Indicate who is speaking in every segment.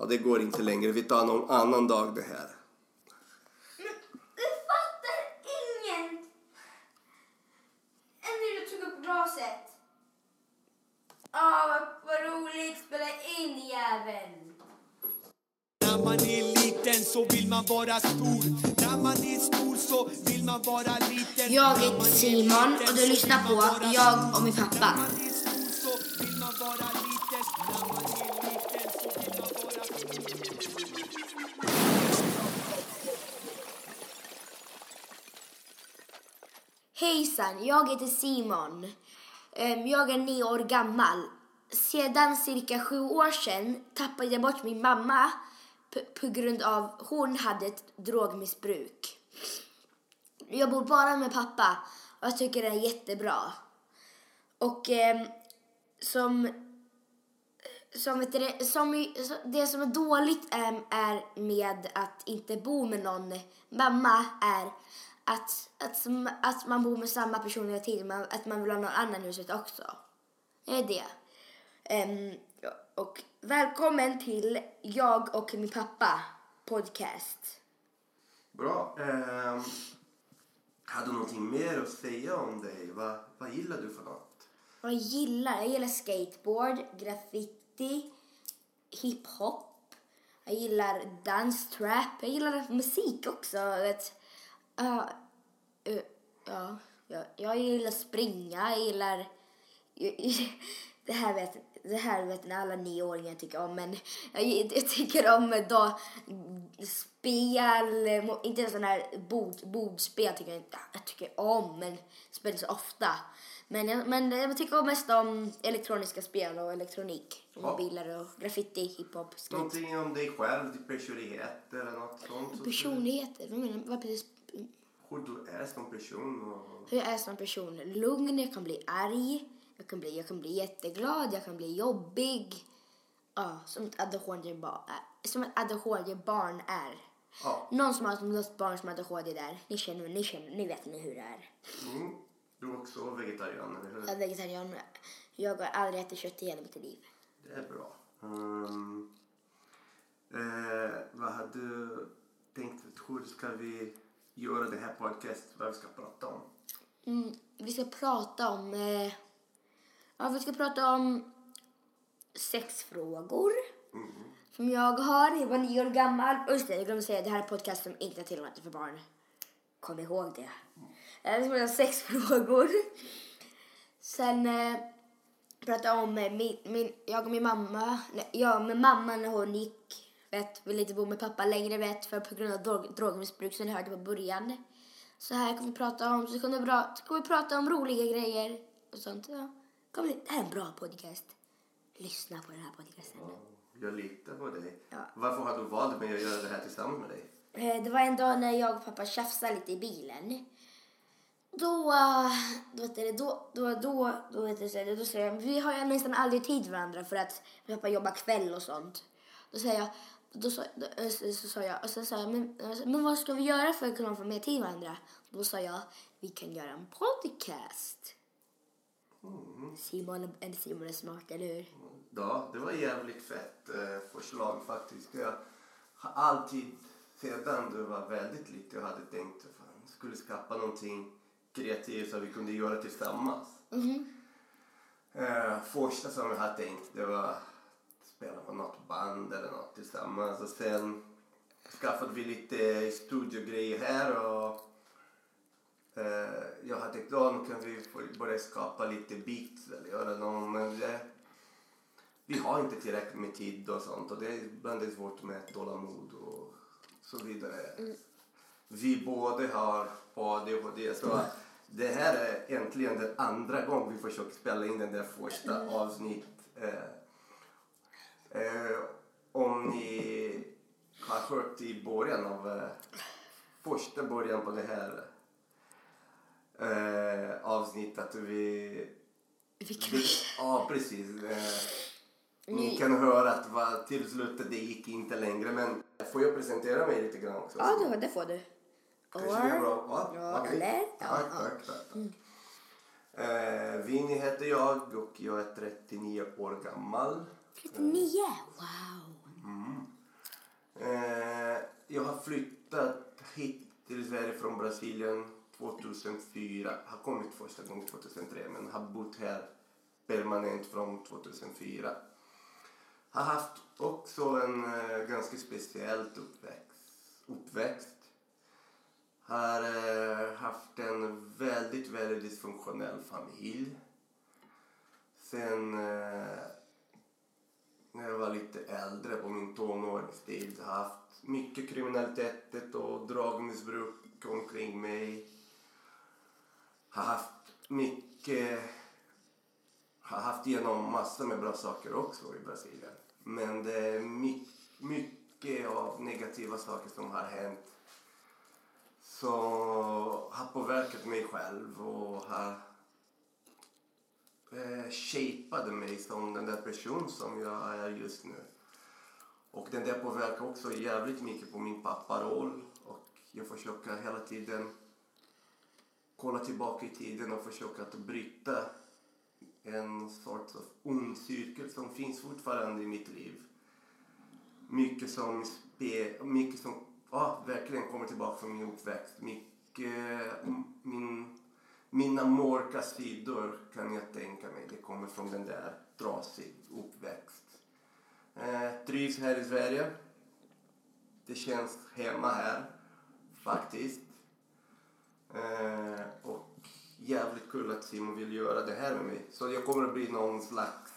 Speaker 1: Ja, det går inte längre. Vi tar någon annan dag det här.
Speaker 2: Men du fattar inget! Ännu du tog upp glaset. Ah, vad, vad roligt. Spela in jäveln.
Speaker 3: När man är liten så vill man vara stor När man är stor så vill man vara liten
Speaker 2: Jag heter Simon och du lyssnar på Jag och min pappa. Hejsan, jag heter Simon. Ehm, jag är nio år gammal. Sedan cirka sju år sedan tappade jag bort min mamma på grund av hon hade ett drogmissbruk. Jag bor bara med pappa och jag tycker det är jättebra. Och ehm, som, som, det, som, det som är dåligt ehm, är med att inte bo med någon mamma är att, att, att man bor med samma person hela tiden, att man vill ha någon annan i huset också. Det är det. Ja, och välkommen till Jag och min pappa podcast.
Speaker 1: Bra. Ehm, har du någonting mer att säga om dig? Vad, vad gillar du för något?
Speaker 2: Vad jag gillar? Jag gillar skateboard, graffiti, hiphop. Jag gillar dance, trap. Jag gillar musik också. Vet. Ja, eh, ja, ja, jag gillar springa. Jag gillar... Det här vet, det här vet ni alla nioåringar tycker om. Men jag, jag tycker om då, spel, inte sådana här bord, bordspel tycker jag jag tycker om. Men spelar så ofta. Men jag, men jag tycker mest om elektroniska spel och elektronik.
Speaker 1: Ja.
Speaker 2: Mobiler och graffiti, hiphop, skate.
Speaker 1: Någonting om dig själv, din personlighet eller något sånt? så-
Speaker 2: Personligheter, vad menar precis?
Speaker 1: Hur du är som person och...
Speaker 2: Hur jag är som person? Lugn, jag kan bli arg, jag kan bli, jag kan bli jätteglad, jag kan bli jobbig. Ja, som ett ADHD-barn, ett ADHD-barn är.
Speaker 1: Ja.
Speaker 2: Någon som har något barn som har ADHD där, ni känner, ni känner, ni vet ni hur det är.
Speaker 1: Mm. Du är också vegetarian, eller hur?
Speaker 2: Jag är vegetarian, jag har aldrig ätit kött i hela mitt liv.
Speaker 1: Det är bra. Ehm, eh, vad har du tänkt? Hur ska vi göra det här podcast? Vad vi ska prata om?
Speaker 2: Mm, vi ska prata om... Eh, ja, vi ska prata om sexfrågor som jag har. Jag var nio år gammal. Och Just det, jag glömde säga det här är en podcast som inte är tillåtet för barn. Kom ihåg det. Eh, Vi ska prata om sexfrågor. Sen eh, prata om eh, min, min, jag och min mamma. Nej, jag med mamma när hon gick. Vet, ville inte bo med pappa längre vet, för på grund av drog, drogmissbruk som ni hörde på början. Så här kommer vi prata om, så kommer vi, bra, så kommer vi prata om roliga grejer och sånt. Ja. Kommer det, här är en bra podcast. Lyssna på den här podcasten.
Speaker 1: Jag litar på dig.
Speaker 2: Ja.
Speaker 1: Varför har du valt mig att göra det här tillsammans med dig?
Speaker 2: Eh, Det var en dag när jag och pappa tjafsade lite i bilen. Då, eh, då, vet du, då, då, då, då, vet du, då säger jag, vi har ju nästan aldrig tid för varandra för att pappa jobbar kväll och sånt. Då säger jag, då, sa- då, eh, så, sa jag, och sen sa jag, men, eh, men vad ska vi göra för att kunna få mer tid med varandra? Då sa jag, vi kan göra en podcast. Simon, är- Simon är smart, eller hur?
Speaker 1: Ja, det var jävligt fett eh, förslag faktiskt. Jag har alltid, sedan du var väldigt liten, jag hade tänkt att fan, skulle skapa någonting kreativt som vi kunde göra tillsammans. Eh, första som jag hade tänkt det var att spela på något band eller något tillsammans och sen skaffade vi lite studiogrejer här och eh, jag hade tänkt då kan vi börja skapa lite beats eller göra någon men det, vi har inte tillräckligt med tid och sånt och det är ibland svårt med tålamod och så vidare. Vi båda har ADHD så det här är äntligen den andra gången vi försöker spela in den där första avsnitt. Eh, eh, om ni har hört i början av eh, första början på det här eh, avsnittet att vi
Speaker 2: Vilken...
Speaker 1: det, ja, precis. Eh, ni kan höra att va, till slutet det gick inte längre. Men får jag presentera mig lite grann också?
Speaker 2: Ja, det, det får du.
Speaker 1: Kanske det är bra. Ja,
Speaker 2: eller? Ja,
Speaker 1: Tack, tack, tack. tack. Eh, Vinny heter jag och jag är 39 år gammal.
Speaker 2: 39? Wow. Mm.
Speaker 1: Eh, jag har flyttat hit till Sverige från Brasilien 2004. Har kommit första gången 2003 men har bott här permanent från 2004. Har haft också en eh, ganska speciell uppväxt. uppväxt. Har eh, haft en väldigt, väldigt dysfunktionell familj. Sen eh, när jag var lite äldre på min tonårstid haft mycket kriminalitet och drogmissbruk omkring mig. Har haft mycket har haft igenom massor med bra saker också i Brasilien. Men det är mycket, mycket av negativa saker som har hänt som har påverkat mig själv och har eh, mig som den där person som jag är just nu. Och den där påverkar också jävligt mycket på min papparoll och jag försöker hela tiden kolla tillbaka i tiden och försöka att bryta en sorts av ond cirkel som finns fortfarande i mitt liv. Mycket som, spe, mycket som ah, verkligen kommer tillbaka från min uppväxt. Mycket, mm, min, mina mörka sidor kan jag tänka mig. Det kommer från den där trasig uppväxt. Eh, trivs här i Sverige. Det känns hemma här, faktiskt. Eh, och jävligt kul att Simon vill göra det här med mig. Så jag kommer att bli någon slags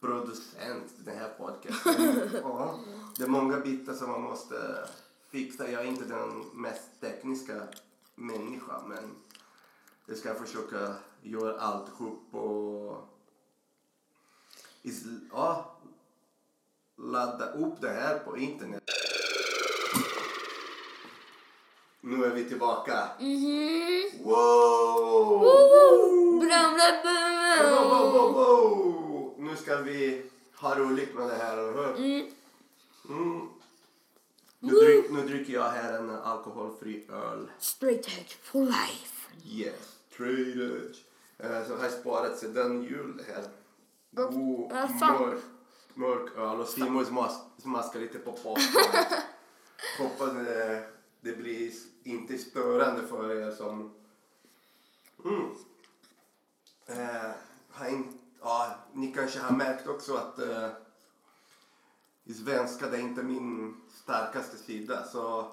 Speaker 1: producent i den här podcasten. ja, det är många bitar som man måste fixa. Jag är inte den mest tekniska människan men jag ska försöka göra alltihop och ja, ladda upp det här på internet. Nu är vi tillbaka.
Speaker 2: Bra, bra,
Speaker 1: Wow, wow, wow,
Speaker 2: bra.
Speaker 1: wow. Nu ska vi ha roligt med det här, eller hur?
Speaker 2: Mm.
Speaker 1: Mm. Nu, dryck, nu dricker jag här en alkoholfri öl.
Speaker 2: Straight edge for life.
Speaker 1: Yes, edge. Eh, Så har sparat sedan jul här. God, mörk, mörk öl och Simon smas, smaskar lite på poppen. Hoppas det, det blir inte störande för er som... Mm. Eh, har in, ja, ni kanske har märkt också att eh, i svenska det är inte min starkaste sida så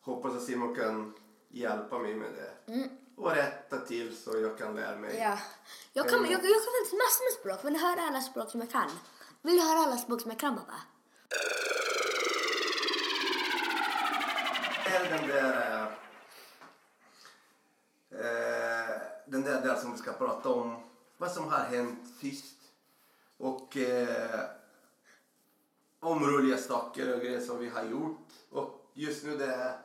Speaker 1: hoppas att Simon kan hjälpa mig med det. Och rätta till så jag kan lära mig.
Speaker 2: Ja. Jag kan, jag, jag kan faktiskt massor med språk. Vill du höra alla språk som jag kan? Vill du höra alla språk som jag kan, pappa?
Speaker 1: är den där... Eh, den där, där som vi ska prata om. Vad som har hänt sist. Och eh, om roliga saker och grejer som vi har gjort. Och just nu det är,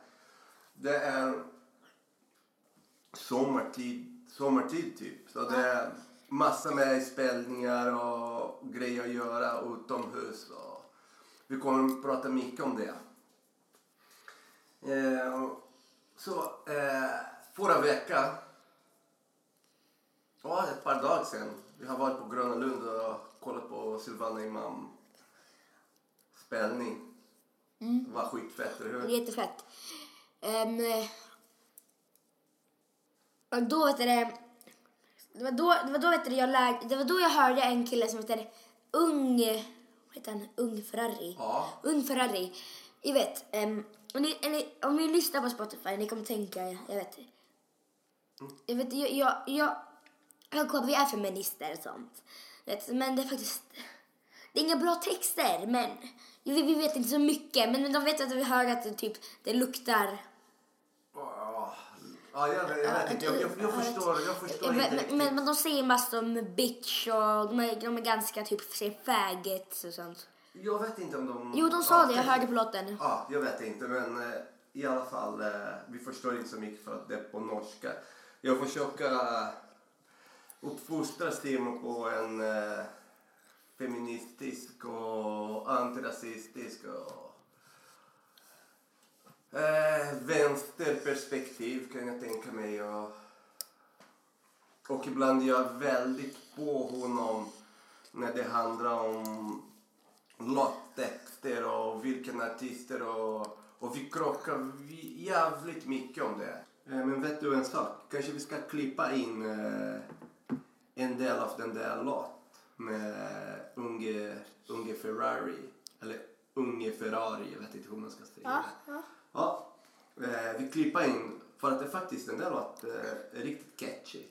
Speaker 1: det är sommartid, sommartid typ. Så det är massa med spelningar och grejer att göra utomhus. Och vi kommer att prata mycket om det. Eh, så eh, förra veckan, ja ett par dagar sedan, vi har varit på Gröna Lund och kollat på Silvana Imam spelning. Det var skitfett, eller hur?
Speaker 2: jättefett. Um, och då vet du det, det var då, det var då vet du, jag lär, det var då jag hörde en kille som heter Ung, vad heter han? Ung Ferrari.
Speaker 1: Ja.
Speaker 2: Ung Ferrari. Jag vet, um, om, ni, eller, om ni lyssnar på Spotify, ni kommer tänka, jag vet. Jag vet, jag, jag, jag, jag vi är feminister och sånt. Vet, men det är faktiskt, det är inga bra texter, men vi, vi vet inte så mycket. Men de vet att vi hör att det, typ, det luktar.
Speaker 1: Ja, ja jag, jag inte. Jag, jag, jag förstår, jag förstår
Speaker 2: men,
Speaker 1: inte
Speaker 2: men, men, de säger massor om bitch och de är, de är ganska typ, faggots och sånt.
Speaker 1: Jag vet inte om de...
Speaker 2: Jo, de sa
Speaker 1: ja,
Speaker 2: det, jag hörde på låten.
Speaker 1: Ja, jag vet inte, men eh, i alla fall, eh, vi förstår inte så mycket för att det är på norska. Jag försöker uh, uppfostra Simon på en eh, feministisk och antirasistisk och eh, vänsterperspektiv kan jag tänka mig. Och, och ibland är jag väldigt på honom när det handlar om lagtext texter och vilken artister och, och vi krockar jävligt mycket om det. Eh, Men vet du en sak? Kanske vi ska klippa in eh, en del av den där låt med Unge, Unge Ferrari. Eller Unge Ferrari, jag vet inte hur man ska säga
Speaker 2: Ja, ja.
Speaker 1: Ja, eh, vi klipper in för att det faktiskt den där låt eh, är riktigt catchy.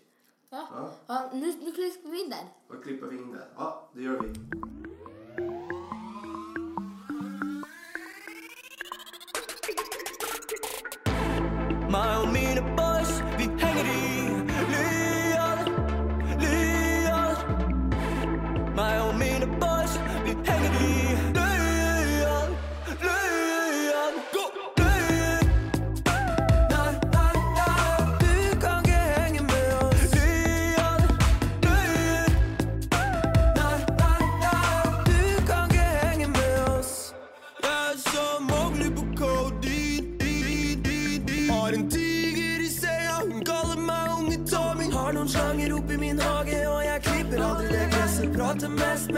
Speaker 2: Ja.
Speaker 1: Ja.
Speaker 2: ja nu, nu klipper vi in den.
Speaker 1: Då klipper vi in det. Ja, det gör vi.
Speaker 4: Mig och mina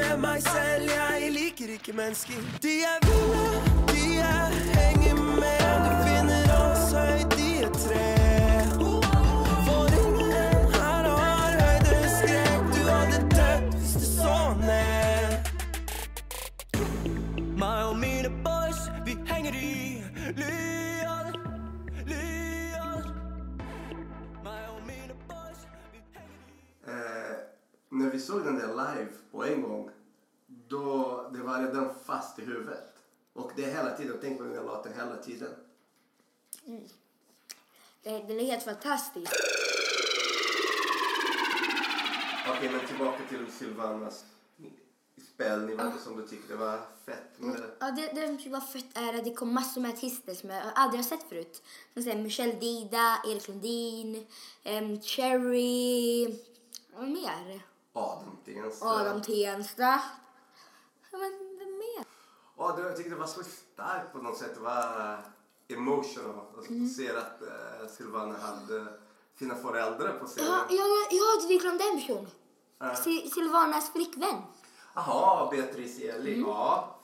Speaker 4: med mig själv, jag är lika icke De er vilda, de er henger med. Du finner oss höjt de er tre. For ingen her har høydeskrekk Du hadde dødd hvis du så ned boys, vi i lyan, lyan boys, vi i
Speaker 1: eh, när vi såg den där live på en gång, då det var redan fast i huvudet. Och det är hela tiden, tänk på den där låten hela tiden.
Speaker 2: Det, den är helt fantastisk.
Speaker 1: Okej, men tillbaka till Silvanas spelning, vad det som du tyckte var fett med det.
Speaker 2: Ja, det, det som var fett är att det kom massor med artister som jag aldrig har sett förut. Som säger Michelle Dida, Erik Lundin, um, Cherry... Vad mer?
Speaker 1: Adam Tensta.
Speaker 2: Adam Tensta. Men vem mer?
Speaker 1: Ja, det, jag tyckte det var så starkt på något sätt. Det var emotional. Att
Speaker 2: Mm.
Speaker 1: se att uh, Silvana hade sina föräldrar på scenen.
Speaker 2: Ja, ja, ja, ja vi glömde en person.
Speaker 1: Ja.
Speaker 2: Sil- Silvanas flickvän.
Speaker 1: Jaha, Beatrice Eli. Ja.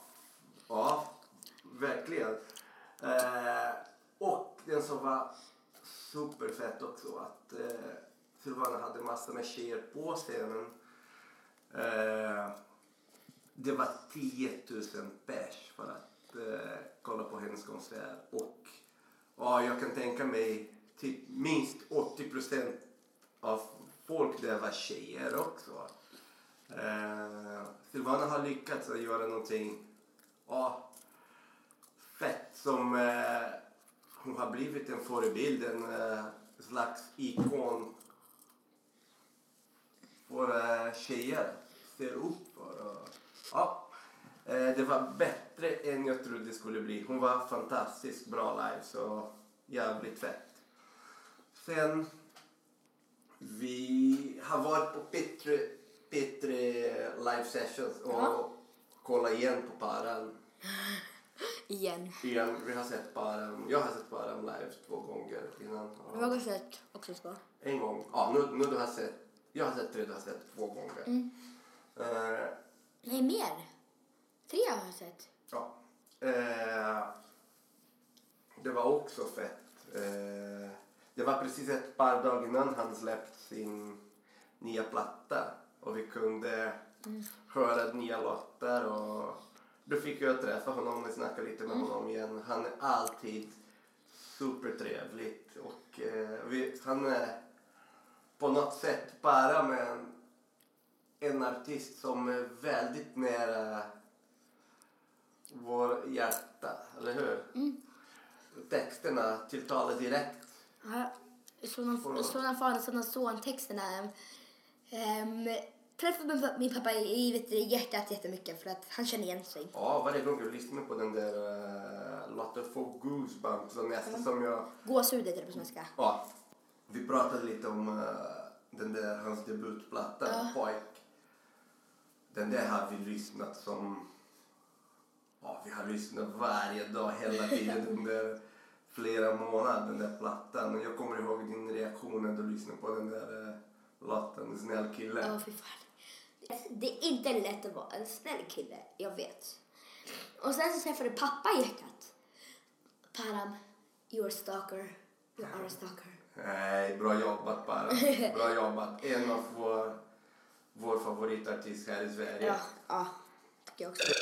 Speaker 1: ja, verkligen. Eh, och den som var superfett också att eh, Silvana hade massor med tjejer på scenen. Eh, det var 10 000 pers för att eh, kolla på hennes konsert. Och ja, jag kan tänka mig typ minst 80 procent av folk där var tjejer också. Eh, Silvana har lyckats att göra någonting ja, fett som eh, hon har blivit en förebild, en eh, slags ikon för eh, tjejer ser upp ja, eh, det var bättre än jag trodde det skulle bli. Hon var fantastiskt bra live, så jävligt fett. Sen vi har varit på bättre, bättre live sessions och
Speaker 2: Ja.
Speaker 1: kollat igen på Paran.
Speaker 2: Igen.
Speaker 1: Igen, vi har sett Paran. Jag har sett Paran live två gånger innan.
Speaker 2: Jag har sett också två.
Speaker 1: En gång. Ja, nu, nu du har sett. Jag har sett tre, du har sett två gånger.
Speaker 2: Mm.
Speaker 1: Eh,
Speaker 2: Nej, mer. Tre har jag sett.
Speaker 1: ja. Eh, det var också fett. Eh, det var precis ett par dagar innan han släppt sin nya platta. Och vi kunde höra nya låtar och då fick jag träffa honom och snacka lite med honom igen. Han är alltid supertrevligt och eh, vi, han är på något sätt bara med en, en artist som är väldigt nära vår hjärta, eller hur? Texterna tilltalar direkt.
Speaker 2: Ja, far och såna son-texterna. Um, träffade min, pa- min pappa i hjärtat jättemycket för att han känner igen sig.
Speaker 1: Ja, varje gång jag lyssnar på den där uh, låten får goosebumps så nästan som jag...
Speaker 2: Gåshud heter det på svenska.
Speaker 1: Ja, vi pratade lite om eh, den där, hans debutplatta,
Speaker 2: Ja.
Speaker 1: Pojk. Den där har vi lyssnat som... Ja, vi har lyssnat varje dag hela tiden den där flera månader, den där plattan. Och jag kommer ihåg din reaktion när du lyssnade på den där uh, låten, Snäll kille.
Speaker 2: Ja, fy fan. Det är inte lätt att vara en snäll kille, jag vet. Och sen så träffade pappa hjärtat. Param, you're a stalker. You are a stalker.
Speaker 1: Nej, bra jobbat bara. Bra jobbat. En av vår, vår favoritartist här i Sverige.
Speaker 2: Ja, ja. Tycker jag också.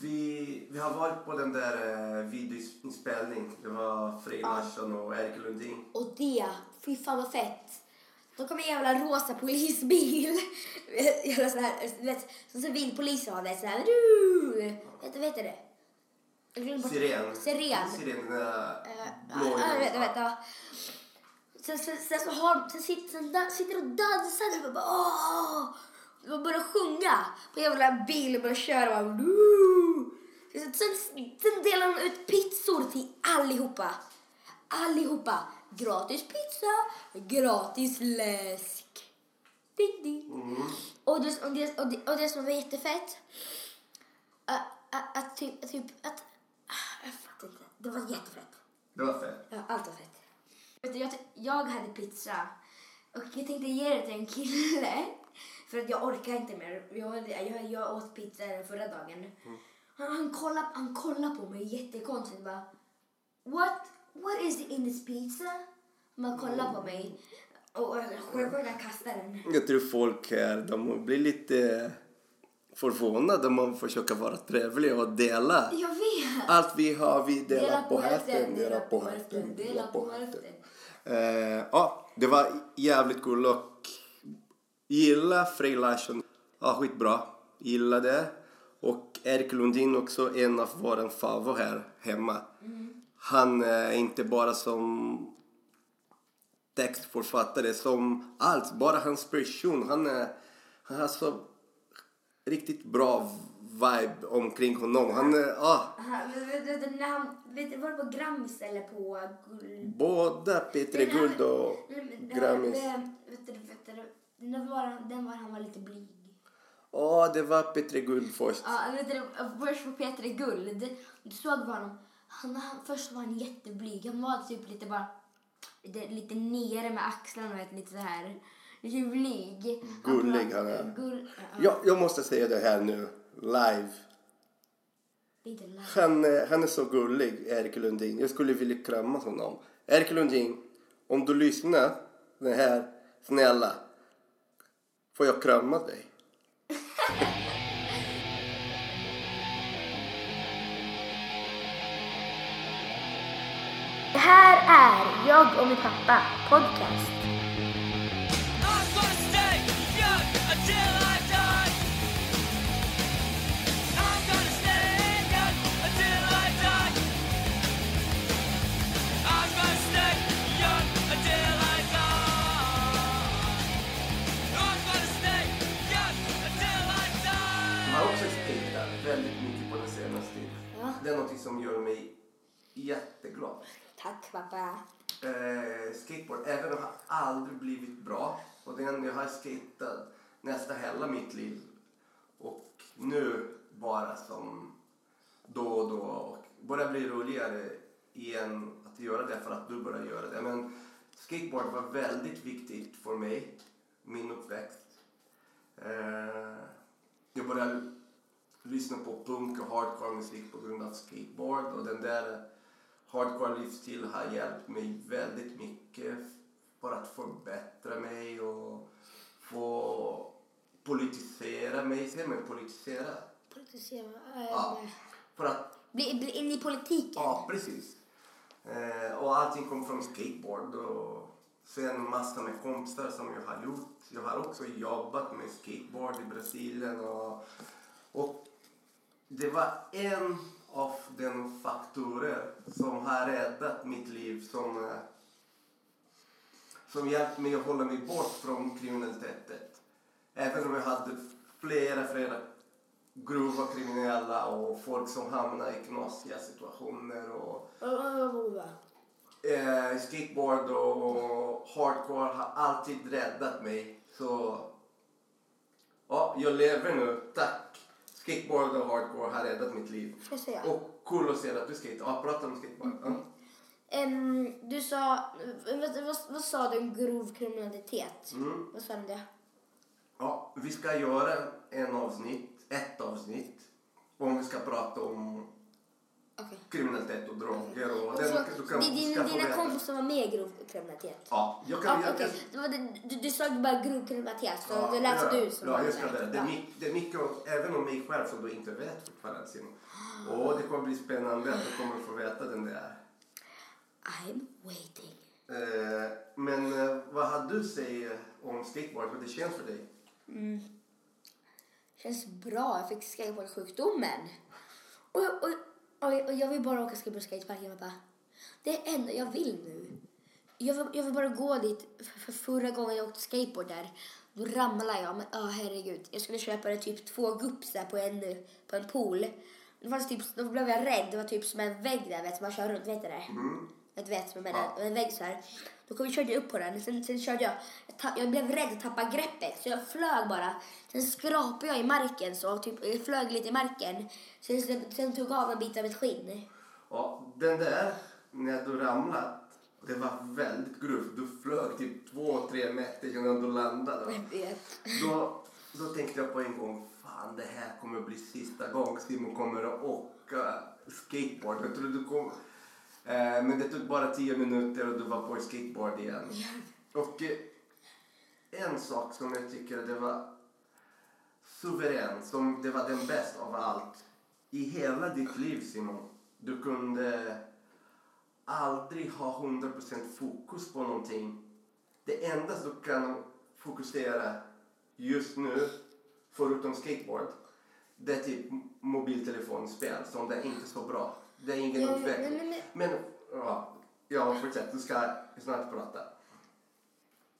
Speaker 1: Vi, vi har varit på den där eh, videoinspelning. Det var Frej Larsson och Erik Lundin.
Speaker 2: Och det, fy fan vad fett. Då kom en jävla rosa polisbil. jävla sån här, vet, som civilpoliser har det. Så här, du, vet du, vet du det?
Speaker 1: Siren.
Speaker 2: Siren.
Speaker 1: Siren, den där
Speaker 2: Ja,
Speaker 1: blå.
Speaker 2: ja, vet, vet. Ja. Sen, sen, sen, så har, sen, sitter, sen da, sitter och dansar och bara åh! Och börjar sjunga på jävla bil och börjar köra. Bara, "Woo!" sen, sen, sen delar de ut pizzor till allihopa. Allihopa. Gratis pizza, gratis läsk. Ding, ding. Och, det, och, det, och, det, och det som var jättefett, att, typ, att typ, att, jag fattar inte. Det var jättefett.
Speaker 1: Det var fett.
Speaker 2: Ja, allt var fett. Jag, jag hade pizza och jag tänkte ge det till en kille för att jag orkar inte mer. Jag, jag, jag åt pizza den förra dagen. Han, han, kollade, han kollade på mig jättekonstigt bara What, what is in this pizza? Man kollar på mig och självklart jag kastar den.
Speaker 1: Jag tror folk här de blir lite förvånade om man försöker vara trevlig och dela.
Speaker 2: Jag vet!
Speaker 1: Allt vi har vi delar på hälften, delar på hälften,
Speaker 2: dela på hälften.
Speaker 1: Eh, ja, det var jävligt kul och gilla Frej Larsson. Ja, skitbra. Gilla det. Och Erik Lundin också en av våra favor här hemma. Han är inte bara som textförfattare, som allt. Bara hans person. Han, är, han har så riktigt bra vibe omkring honom. Han
Speaker 2: du, när han, vet var det på Grammis eller på Guld?
Speaker 1: båda Peter Guld och Grammis.
Speaker 2: Den, var, den var han var lite blyg.
Speaker 1: Ja, det var Peter Guld först.
Speaker 2: Ja, vet du, först på Peter Guld. Du såg på honom. Han, han, först var han jätteblyg. Han var typ lite bara lite, lite nere med axlarna vet, lite så här. Blyg.
Speaker 1: Gullig han är.
Speaker 2: Gull, ja,
Speaker 1: Jag, jag måste säga det här nu, live. Han, är- han är så gullig, Erik Lundin. Jag skulle vilja krama honom. Erik Lundin, om du lyssnar, den här, snälla, får jag krama dig?
Speaker 2: Det här är Jag och min pappa podcast. Ja.
Speaker 1: Det är något som gör mig jätteglad.
Speaker 2: Tack pappa.
Speaker 1: eh, skateboard, även om jag aldrig blivit bra. Och den jag har skatat nästan hela mitt liv. Och nu bara som då och då. Och börjar bli roligare igen att göra det för att du börjar göra det. Men skateboard var väldigt viktigt för mig, min uppväxt. Eh, jag började lyssna på punk och hardcore musik på grund av skateboard och den där hardcore livsstil har hjälpt mig väldigt mycket för att förbättra mig och få politisera mig. Säger man politisera?
Speaker 2: Politisera.
Speaker 1: Ja. För att,
Speaker 2: Bli, bli in i politiken.
Speaker 1: ja precis. Eh, och allting kom från skateboard och sen massor med kompisar som jag har gjort. Jag har också jobbat med skateboard i Brasilien och, och det var en av de faktorer som har räddat mitt liv som, eh, som hjälpt mig att hålla mig bort från kriminaliteten. Även om jag hade flera, flera grova kriminella och folk som hamnade i knasiga situationer och eh, skateboard och hardcore har alltid räddat mig. Så ja, jag lever nu. Tack! Skateboard och hardcore har räddat mitt liv.
Speaker 2: Ska säga?
Speaker 1: Och kul att se att du skate. Ja, prata om skateboard. Ja.
Speaker 2: Em, du sa, vad, vad, vad sa du om grov kriminalitet?
Speaker 1: Mm.
Speaker 2: Vad sa du om det?
Speaker 1: Ja, vi ska göra en avsnitt, ett avsnitt prata om
Speaker 2: Okej.
Speaker 1: kriminalitet och droger och
Speaker 2: Och
Speaker 1: den,
Speaker 2: så,
Speaker 1: du kan
Speaker 2: det din, dina kompisar var med i grov kriminalitet?
Speaker 1: Ja, jag kan...
Speaker 2: Ja,
Speaker 1: jag,
Speaker 2: okej. Det det, du, du sa bara grov kriminalitet, så
Speaker 1: Ja,
Speaker 2: det lät
Speaker 1: ja,
Speaker 2: du som
Speaker 1: Ja,
Speaker 2: var
Speaker 1: just det. Det är, mycket, det är mycket, även om mig själv som du inte vet fortfarande Simon. Och det kommer bli spännande att du kommer få veta den där.
Speaker 2: I'm waiting.
Speaker 1: Eh, men eh, vad hade du säger om skateboard? Hur det känns för dig?
Speaker 2: Känns bra, jag fick skateboardsjukdomen. Och, och, och, jag vill bara åka skateboard-skateparken, pappa. Det är det enda jag vill nu. Jag vill, jag vill bara gå dit. För, förra gången jag åkte skateboard där, då ramlade jag. Men oh, herregud. Jag skulle köpa det typ två gups där på en, på en pool. Det var typ, då blev jag rädd. Det var typ som en vägg där, vet man kör runt, vet du det? Mm. Jag vet jag menar, en vägg så här. Då kom, körde jag upp på den, sen, sen körde jag, jag, ta, jag blev rädd att tappa greppet så jag flög bara. Sen skrapade jag i marken så, typ, jag flög lite i marken. Sen, sen, sen tog jag av en bit av ett skinn.
Speaker 1: Ja, den där, när du ramlat, det var väldigt grovt. Du flög typ två, tre meter innan du landade.
Speaker 2: Jag vet.
Speaker 1: Då, då tänkte jag på en gång, fan det här kommer bli sista gången Simon kommer att åka skateboard. Jag trodde du kom, eh, men det tog bara tio minuter och du var på skateboard igen. Och eh, en sak som jag tycker det var suverän, som det var den bästa av allt. I hela ditt liv Simon, du kunde aldrig ha 100% fokus på någonting. Det enda du kan fokusera just nu, förutom skateboard, det är typ mobiltelefonspel som det är inte så bra. Det är ingen
Speaker 2: Ja,
Speaker 1: utveckling.
Speaker 2: men- men-
Speaker 1: Men, ja, ja, fortsätt. Du ska snart prata.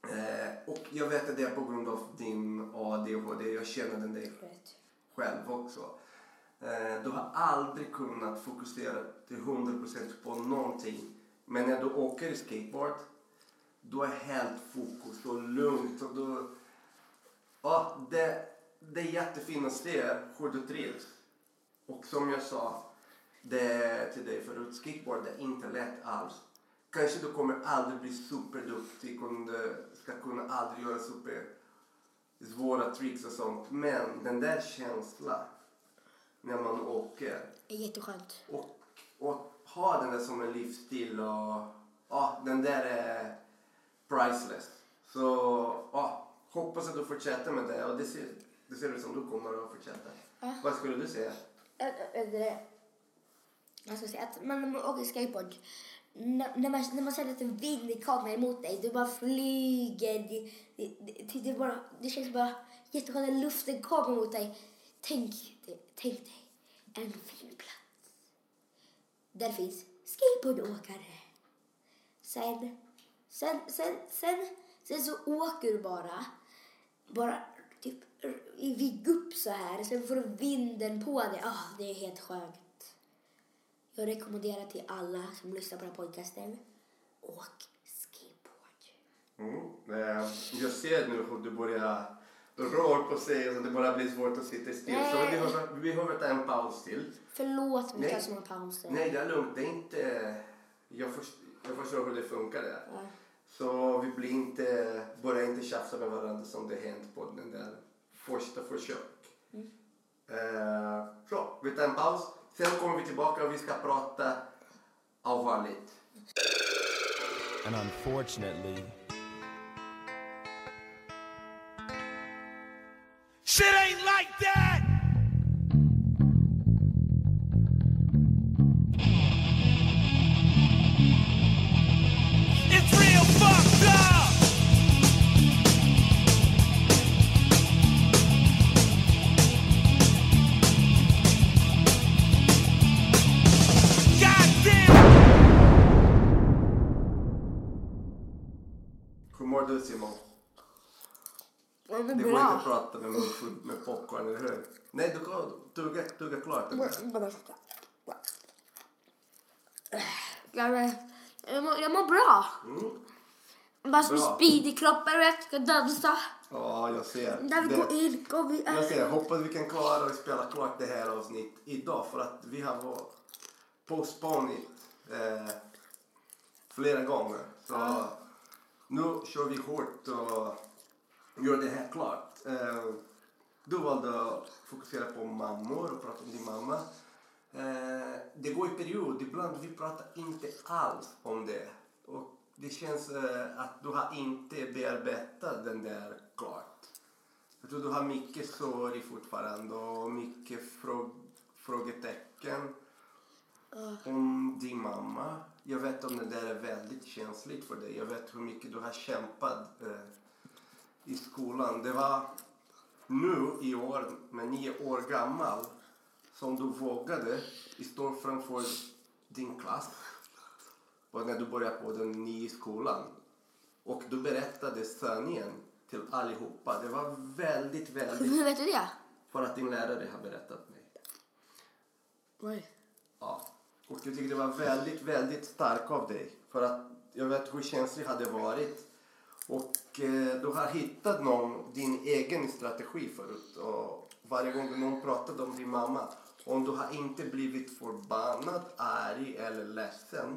Speaker 1: Eh, och jag vet att det är på grund av din ADHD. Jag känner den dig själv också. Eh, du har aldrig kunnat fokusera till 100% på någonting. Men när du åker skateboard, du är helt fokus, du är lugnt och du... Ja, det, det är att se hur du trivs. Och som jag sa det till dig förut, skateboard är inte lätt alls. Kanske du kommer aldrig bli superduktig och du ska kunna aldrig göra super svåra tricks och sånt. Men den där känslan när man åker
Speaker 2: Det är jätteskönt.
Speaker 1: och, och ha den där som en livsstil och ja, den där är priceless. Så ja, hoppas att du fortsätter med det och det ser, det ser ut som du kommer att fortsätta.
Speaker 2: Ja.
Speaker 1: Vad skulle du säga?
Speaker 2: Äh, äh, jag ska säga att man, när man åker skateboard, när, när, man, när man känner att en vind kommer emot dig, du bara flyger. Det, det, det, det, bara, det känns bara jätteskönt när luften kommer mot dig. Tänk, dig- tänk dig en fin plats. Där finns skateboardåkare. Sen, sen, sen, sen, sen så åker du bara. Bara typ i vigg upp så här. Sen får du vinden på dig. Ah, det är helt skönt. Jag rekommenderar till alla som lyssnar på den här podcasten. Åk skateboard.
Speaker 1: Mm. Eh, Jag ser nu hur du börjar röra på sig och det börjar bli svårt att sitta still. Så vi behöver, vi behöver ta en paus till.
Speaker 2: Förlåt vi
Speaker 1: Nej.
Speaker 2: tar så många pauser.
Speaker 1: Nej, det är lugnt. Det är inte... Jag, först, jag förstår hur det funkar där.
Speaker 2: Ja.
Speaker 1: Så vi blir inte, börjar inte tjafsa med varandra som det hänt på den där första försök. Eh, så, vi tar en paus. Sen kommer vi tillbaka och vi ska prata allvarligt.
Speaker 3: And unfortunately, shit ain't like that!
Speaker 1: Du Simon?
Speaker 2: Ja, men
Speaker 1: Det går
Speaker 2: bra.
Speaker 1: inte att prata med mun full med popcorn, eller hur? Nej, du kan tugga, tugga klart den där.
Speaker 2: Jag, mår, jag mår bra. Bara som
Speaker 1: Bra.
Speaker 2: speed i kroppen, vet Ska dansa.
Speaker 1: Ja, jag ser.
Speaker 2: Där vi
Speaker 1: Det-
Speaker 2: går in, går vi
Speaker 1: Jag ser. Hoppas vi kan klara att spela klart det här avsnitt idag för att vi har varit postponit eh, flera gånger. Så nu kör vi hårt och gör det här klart. Eh, du valde att fokusera på mammor och prata om din mamma. Eh, det går i period. Ibland vi pratar inte alls om det. Och det känns eh, att du har inte bearbetat den där klart. Jag tror du har mycket sorg fortfarande och mycket frå frågetecken om din mamma. Jag vet om det där är väldigt känsligt för dig. Jag vet hur mycket du har kämpat eh, i skolan. Det var nu i år, med nio år gammal, som du vågade stå framför din klass och när du började på den nya skolan. Och du berättade sanningen till allihopa. Det var väldigt, väldigt...
Speaker 2: Hur vet du det?
Speaker 1: För att din lärare har berättat mig.
Speaker 2: Oj.
Speaker 1: Ja. Och jag tycker det var väldigt, väldigt starkt av dig. För att jag vet hur känslig hade varit. Och eh, du har hittat någon, din egen strategi förut. Och varje gång någon pratade om din mamma. Om du har inte blivit förbannad, arg eller ledsen.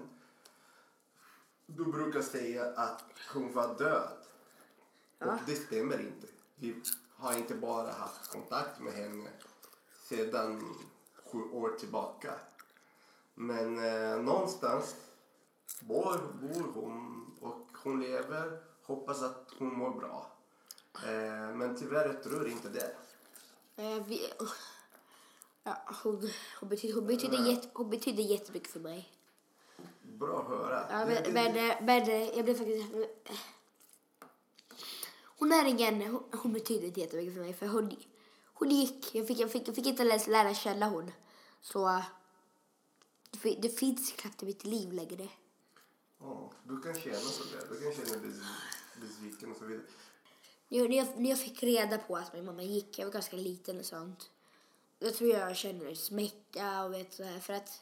Speaker 1: Du brukar säga att hon var död. Och det stämmer inte. Vi har inte bara haft kontakt med henne sedan sju år tillbaka. Men eh, någonstans bor, bor hon och hon lever. Hoppas att hon mår bra. Eh, men tyvärr jag tror inte det.
Speaker 2: Eh, vi, ja, hon, hon, betyder, hon, betyder jätte, hon betyder jättemycket för mig.
Speaker 1: Bra att höra.
Speaker 2: Ja,
Speaker 1: Det- det-
Speaker 2: men, men, men jag blev faktiskt... Hon är ingen... Hon, hon betyder inte jättemycket för mig. För hon, hon gick... Jag fick, jag, fick, jag fick inte ens lära känna hon. Så... Det, fi- det finns knappt i mitt liv längre.
Speaker 1: Ja, du kan känna så där. Du kan känna dig besviken och så vidare.
Speaker 2: När jag, när jag fick reda på att min mamma gick, jag var ganska liten och sånt. Då tror jag jag känner smärta och vet så här. För att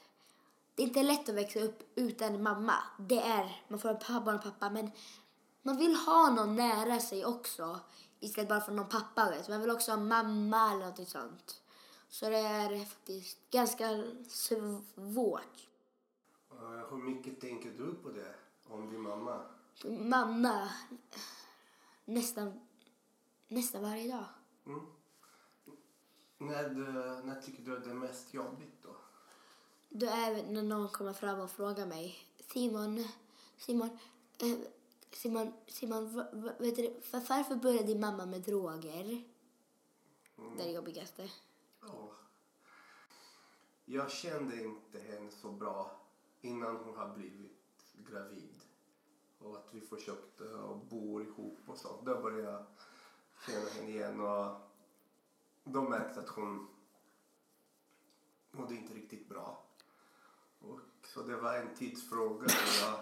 Speaker 2: det är inte lätt att växa upp utan mamma. Det är, man får en pappa och en pappa men man vill ha någon nära sig också. Istället bara för någon pappa vet. Man vill också ha mamma eller något sånt. Så det är faktiskt ganska svårt.
Speaker 1: Hur mycket tänker du på det? Om din mamma?
Speaker 2: Mamma nästan, nästan varje dag.
Speaker 1: Mm. När, du, när tycker du att det är mest jobbigt då?
Speaker 2: Då är när någon kommer fram och frågar mig Simon, Simon, eh, Simon, Simon vet du, var- varför började din mamma med droger? Det är det jobbigaste.
Speaker 1: Ja. Jag kände inte henne så bra innan hon har blivit gravid. Och att vi försökte och bo ihop och sånt. Då började jag känna henne igen och då märkte jag att hon mådde inte riktigt bra. Och så det var en tidsfråga. Jag,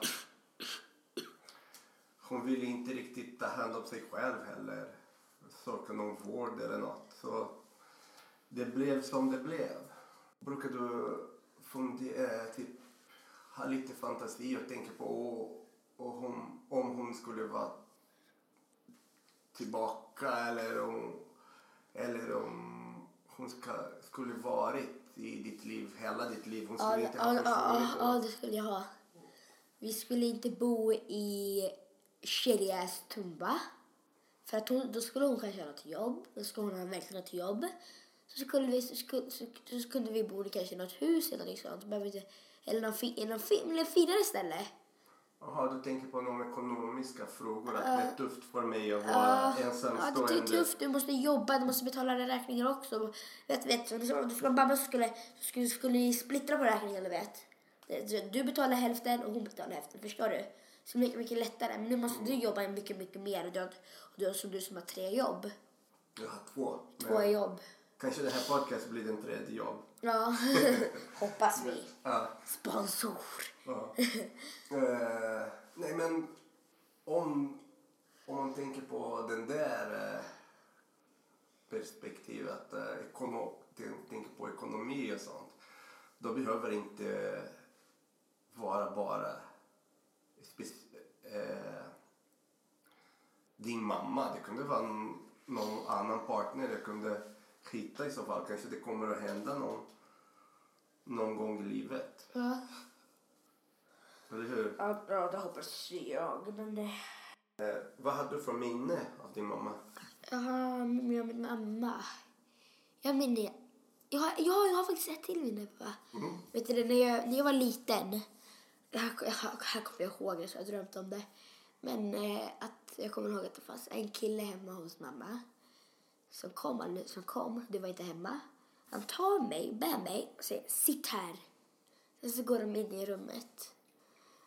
Speaker 1: hon ville inte riktigt ta hand om sig själv heller. Söka någon vård eller något. Så det blev som det blev. Brukar du fundera, typ, ha lite fantasi och tänka på och hon, om hon skulle vara tillbaka eller om, eller om hon ska, skulle varit i ditt liv hela ditt liv. Hon skulle
Speaker 2: Ja,
Speaker 1: inte ha
Speaker 2: ja, ja,
Speaker 1: försvunnit.
Speaker 2: ja, det skulle jag ha. Vi skulle inte bo i Kirjastumba. För att hon, då skulle hon kanske ha något jobb. Då skulle hon ha verkligen något jobb. Så, skulle vi, skulle, så, så kunde vi bo i kanske något hus eller något sånt. Behöver inte, eller någon, fi, någon fi, eller finare ställe.
Speaker 1: Jaha, du tänker på de ekonomiska frågor. Att det är tufft för mig att vara
Speaker 2: Ja, det
Speaker 1: ensamstående.
Speaker 2: är tufft. Du måste jobba, du måste betala räkningar också. Vet, vet, så skulle vara mamma skulle, skulle, skulle ni splittra på räkningarna, vet. Du betalar hälften och hon betalar hälften, förstår du? Så mycket, mycket lättare. Men nu måste du jobba mycket, mycket mer. Du har, du som du som har tre jobb.
Speaker 1: Jag har två.
Speaker 2: Två
Speaker 1: Men
Speaker 2: jobb.
Speaker 1: Kanske det här podcast blir den tredje jobb.
Speaker 2: Ja, hoppas vi.
Speaker 1: Ja.
Speaker 2: Sponsor.
Speaker 1: Ja. Eh, nej men om, om man tänker på den där eh, perspektivet, uh, ekono, tän- tänker på ekonomi och sånt, då behöver det inte vara bara eh, din mamma. Det kunde vara någon annan partner. Det kunde hitta i så fall. Kanske det kommer att hända någon, någon gång i livet.
Speaker 2: Ja,
Speaker 1: Eller hur?
Speaker 2: ja, ja det hoppas jag. Men det...
Speaker 1: Eh, vad hade du för minne av din mamma?
Speaker 2: Jag har med min mamma. Jag minns, Jag har, jag, har, jag har faktiskt ett till minne pappa.
Speaker 1: Mm.
Speaker 2: Vet du det, när jag, när jag var liten. Det här, jag, här kommer jag ihåg, jag har drömt om det. Men eh, att jag kommer ihåg att det fanns en kille hemma hos mamma. Som kom, all- som kom, det var inte hemma. Han tar mig, bär mig och säger sitt här. Sen så går de in i rummet.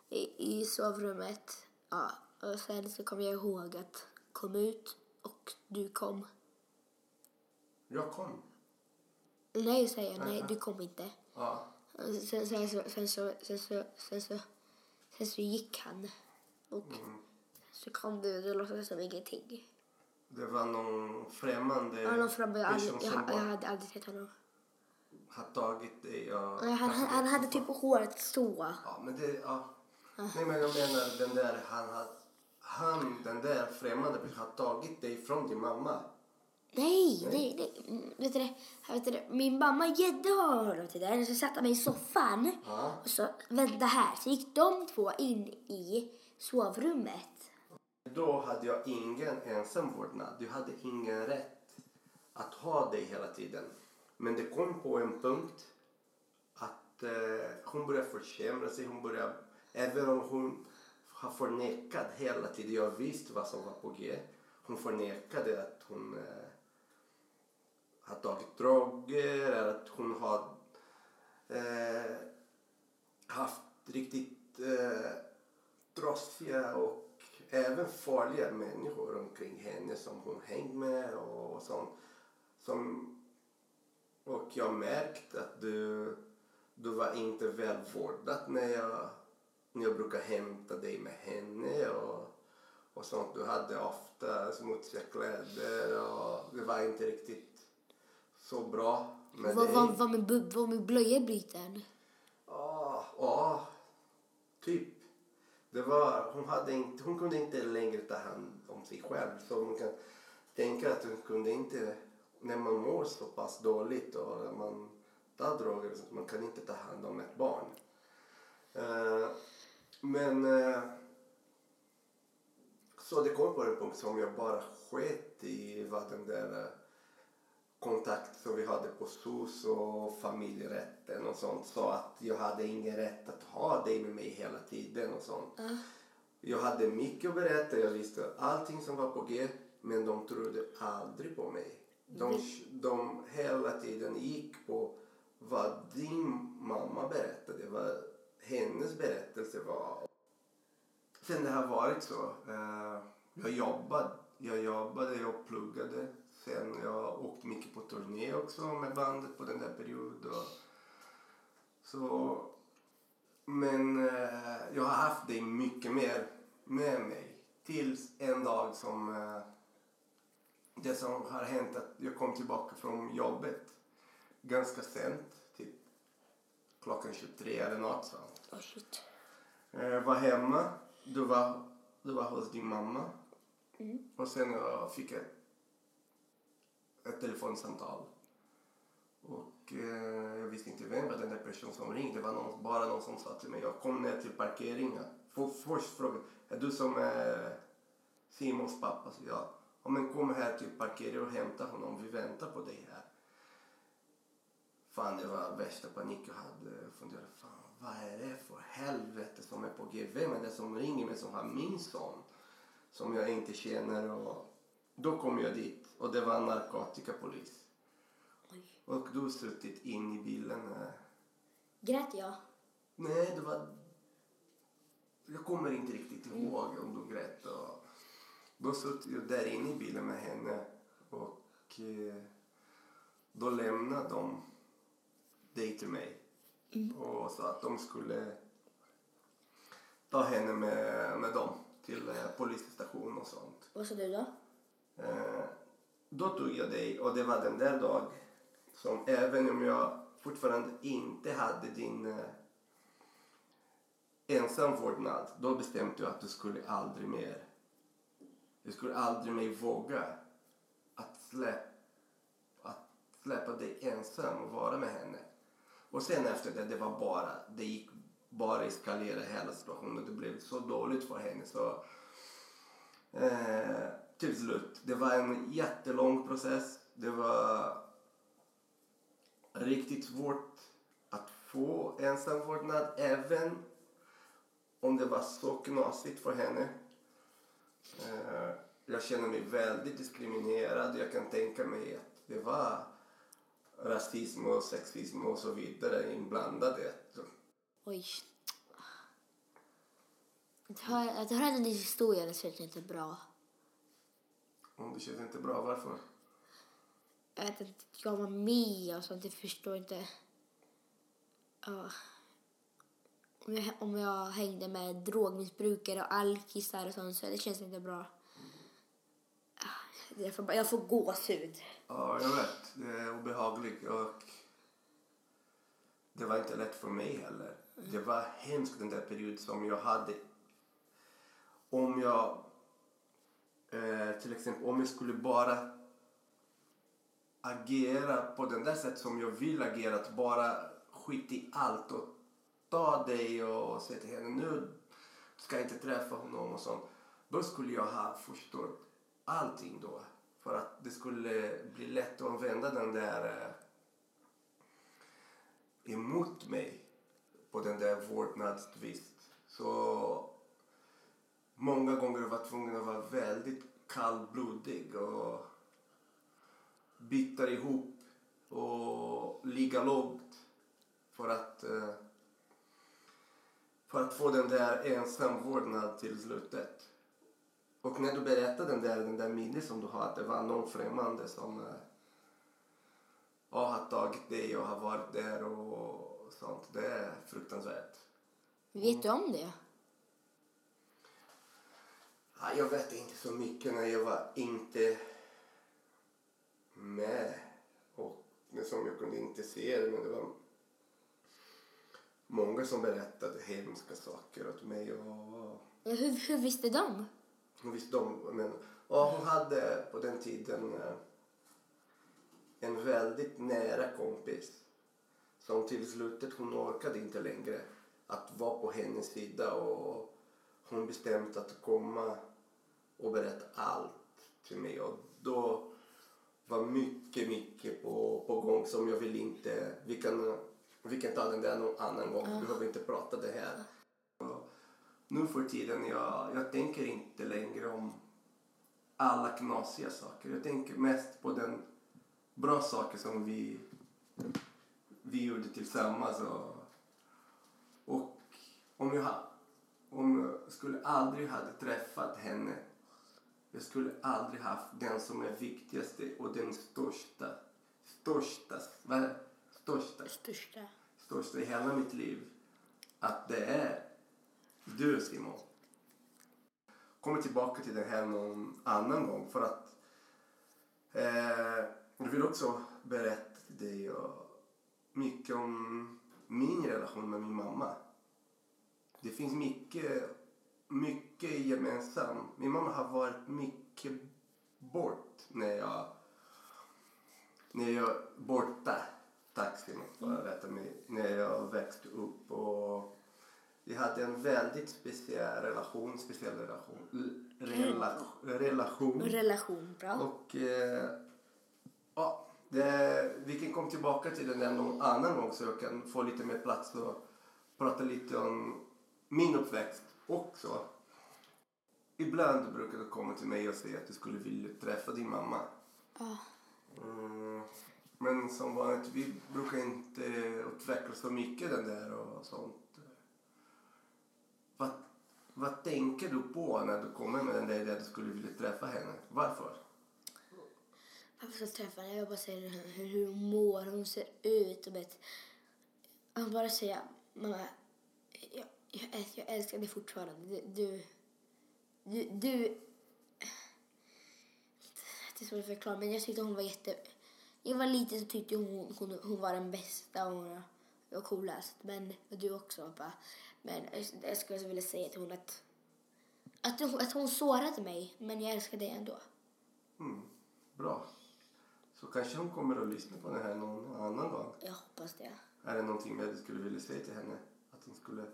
Speaker 2: I, i sovrummet. Ja, och sen så kommer jag ihåg att kom ut och du kom.
Speaker 1: Jag kom.
Speaker 2: Nej, säger jag. Nej, du kom inte.
Speaker 1: Ja.
Speaker 2: Sen, sen, så, sen, så, sen, så, sen, så, sen så gick han. Och så kom du och du låtsades som ingenting.
Speaker 1: Det var någon främmande
Speaker 2: var framme, jag,
Speaker 1: person som
Speaker 2: jag, jag hade aldrig sett honom.
Speaker 1: har tagit dig och...
Speaker 2: Han, han, han hade typ håret så.
Speaker 1: Ja, men det... Ja. Nej, men jag menar den där... Han, har- han, den där främmande personen har tagit dig från din mamma.
Speaker 2: Nej, nej, nej. Mm, Vet du? Vet du det? Min mamma Gädde honom till där. Så satte mig i soffan.
Speaker 1: Ja.
Speaker 2: Och så vänta här. Så gick de två in i sovrummet.
Speaker 1: Då hade jag ingen ensamvårdnad. Du hade ingen rätt att ha dig hela tiden. Men det kom på en punkt att eh, hon började försämra sig. Hon började, även om hon har förnekat hela tiden. Jag visste vad som var på G. Hon förnekade att hon eh, har tagit droger eller att hon har eh, haft riktigt eh, trotsiga och även farliga människor omkring henne som hon hängt med och sånt. Som, och jag märkte att du, du var inte väl vårdad när jag, när jag brukade hämta dig med henne och, och sånt. Du hade ofta smutsiga kläder och det var inte riktigt så bra med
Speaker 2: Var,
Speaker 1: dig.
Speaker 2: var, min, bu- var min blöja bruten?
Speaker 1: Ja, ja, typ. Det var, hon, hade inte, hon kunde inte längre ta hand om sig själv. Så man kan tänka att hon kunde inte, när man mår så pass dåligt och man tar droger, så man kan inte ta hand om ett barn. Uh, men uh, så det kom på en punkt som jag bara sket i vad den där eh, kontakt som vi hade på SOS och familjerätten och sånt sa att jag hade ingen rätt att ha dig med mig hela tiden och sånt. Jag hade mycket att berätta, jag visste allting som var på G men de trodde aldrig på mig. De, de hela tiden gick på vad din mamma berättade, vad hennes berättelse var. Sen det har varit så. Eh, jag jobbade, jag jobbade och pluggade. Sen jag åkte mycket på turné också med bandet på den där perioden. Så, men eh, jag har haft dig mycket mer med mig. Tills en dag som eh, det som har hänt att jag kom tillbaka från jobbet ganska sent, typ klockan 23 eller något sånt.
Speaker 2: Oh, shit.
Speaker 1: Eh, var hemma. Du var, du var hos din mamma. Och sen jag fick ett, ett telefonsamtal. Och eh, jag visste inte vem var den där personen som ringde. Det var någon, bara någon som sa till mig. Jag kom ner till parkeringen. För, först frågade är du som är Simons pappa? Så jag, ja, men kom här till parkeringen och hämta honom. Vi väntar på dig här. Fan, det var värsta panik jag hade. Jag funderade, fan, vad är det för helvete som är på G? Vem är det som ringer mig som har min son? Som jag inte känner. Och då kom jag dit och det var en narkotikapolis.
Speaker 2: Oj.
Speaker 1: Och du suttit in i bilen.
Speaker 2: Grät jag?
Speaker 1: Nej, det var... Jag kommer inte riktigt ihåg om du grät. Och... Då satt jag där inne i bilen med henne och eh, då lämnade de dig till mig och sa att de skulle ta henne med, med dem till eh, polisstation och sånt.
Speaker 2: Vad sa du då?
Speaker 1: Eh, då tog jag dig och det var den där dag som även om jag fortfarande inte hade din eh, ensamvårdnad då bestämde jag att du skulle aldrig mer du skulle aldrig mer våga att, släpp, att släppa dig ensam och vara med henne. Och sen efter det, det var bara, det gick bara eskalera hela situationen. Det blev så dåligt för henne så eh, till slut. Det var en jättelång process. Det var riktigt svårt att få ensam vårdnad, även om det var så knasigt för henne. Eh, jag känner mig väldigt diskriminerad. Jag kan tänka mig att det var rasism och sexism och så vidare inblandade.
Speaker 2: Oj. Att höra, att höra den historien känns inte bra.
Speaker 1: Om det känns inte bra, varför?
Speaker 2: Jag vet inte, jag var med och sånt. Jag förstår inte. Ja. Om jag, om jag hängde med drogmissbrukare och alkisar och sånt så det känns inte bra. Jag får, jag får gåshud.
Speaker 1: Ja, jag vet. Det är obehagligt och det var inte lätt för mig heller. Det var hemskt den där perioden som jag hade. Om jag eh, till exempel om jag skulle bara agera på den där sätt som jag vill agera, att bara skita i allt och ta dig och säga till henne nu ska jag inte träffa honom och sånt. Då skulle jag ha förstått allting då. För att det skulle bli lätt att använda den där eh, emot mig på den där vårdnadstvist. Så många gånger var tvungen att vara väldigt kallblodig och bita ihop och ligga lågt för att, eh, för att få den där ensamvårdnad till slutet. Och när du berättar den där, den där minnet som du har, att det var någon främmande som eh, ja, har tagit dig och har varit där och sånt. Det är fruktansvärt.
Speaker 2: Vet du om det?
Speaker 1: Ja, jag vet inte så mycket när jag var inte med. Och det som jag kunde inte se det, men det var många som berättade hemska saker åt mig. Och,
Speaker 2: Hur, hur visste de?
Speaker 1: och visst de, men, och hon hade på den tiden eh, en väldigt nära kompis som till slutet hon orkade inte längre att vara på hennes sida och hon bestämde att komma och berätta allt till mig och då var mycket, mycket på, på gång som jag vill inte, vi kan, vi kan ta den där någon annan gång, vi behöver inte prata det här. Och nu för tiden, jag, jag tänker inte längre om alla knasiga saker. Jag tänker mest på den bra saker som vi, vi gjorde tillsammans. Och, och om jag, om jag skulle aldrig hade träffat henne jag skulle aldrig haft den som är viktigaste och den största, största, vad största,
Speaker 2: Största.
Speaker 1: största i hela mitt liv. Att det är du Simon. Kommer tillbaka till det här någon annan gång för att eh, jag vill också berätta till dig mycket om min relation med min mamma. Det finns mycket, mycket gemensamt. Min mamma har varit mycket bort när jag, när jag borta. Tack Simon för att rätta mig. När jag växte upp och vi hade en väldigt speciell relation, speciell relation, rela, relation.
Speaker 2: Relation, bra.
Speaker 1: Och eh, ja, det, vi kan komma tillbaka till den någon annan gång så jag kan få lite mer plats och prata lite om min uppväxt också. Ibland brukar du komma till mig och säga att du skulle vilja träffa din mamma.
Speaker 2: Ja.
Speaker 1: Mm, men som vanligt, vi brukar inte utveckla så mycket den där och sånt. Vad, vad tänker du på när du kommer med den där idén att du skulle vilja träffa henne? Varför?
Speaker 2: Varför ska jag träffa henne? Jag bara säger hur, hur hon mår, hur hon ser ut. Och vet. Bara säger, mamma, jag, jag, jag älskar dig fortfarande. Du, du, du. Det är svårt att förklara, men jag tyckte hon var jätte... Jag var liten så tyckte hon, hon, hon var den bästa och hon var coolast. Men och du också, pappa. Men jag, jag skulle vilja säga till hon att, att, hon, att hon sårade mig, men jag älskar dig ändå.
Speaker 1: Mm, bra. Så kanske hon kommer att lyssna på det här någon annan gång.
Speaker 2: Jag hoppas det.
Speaker 1: Är det någonting mer du skulle vilja säga till henne? Att hon skulle...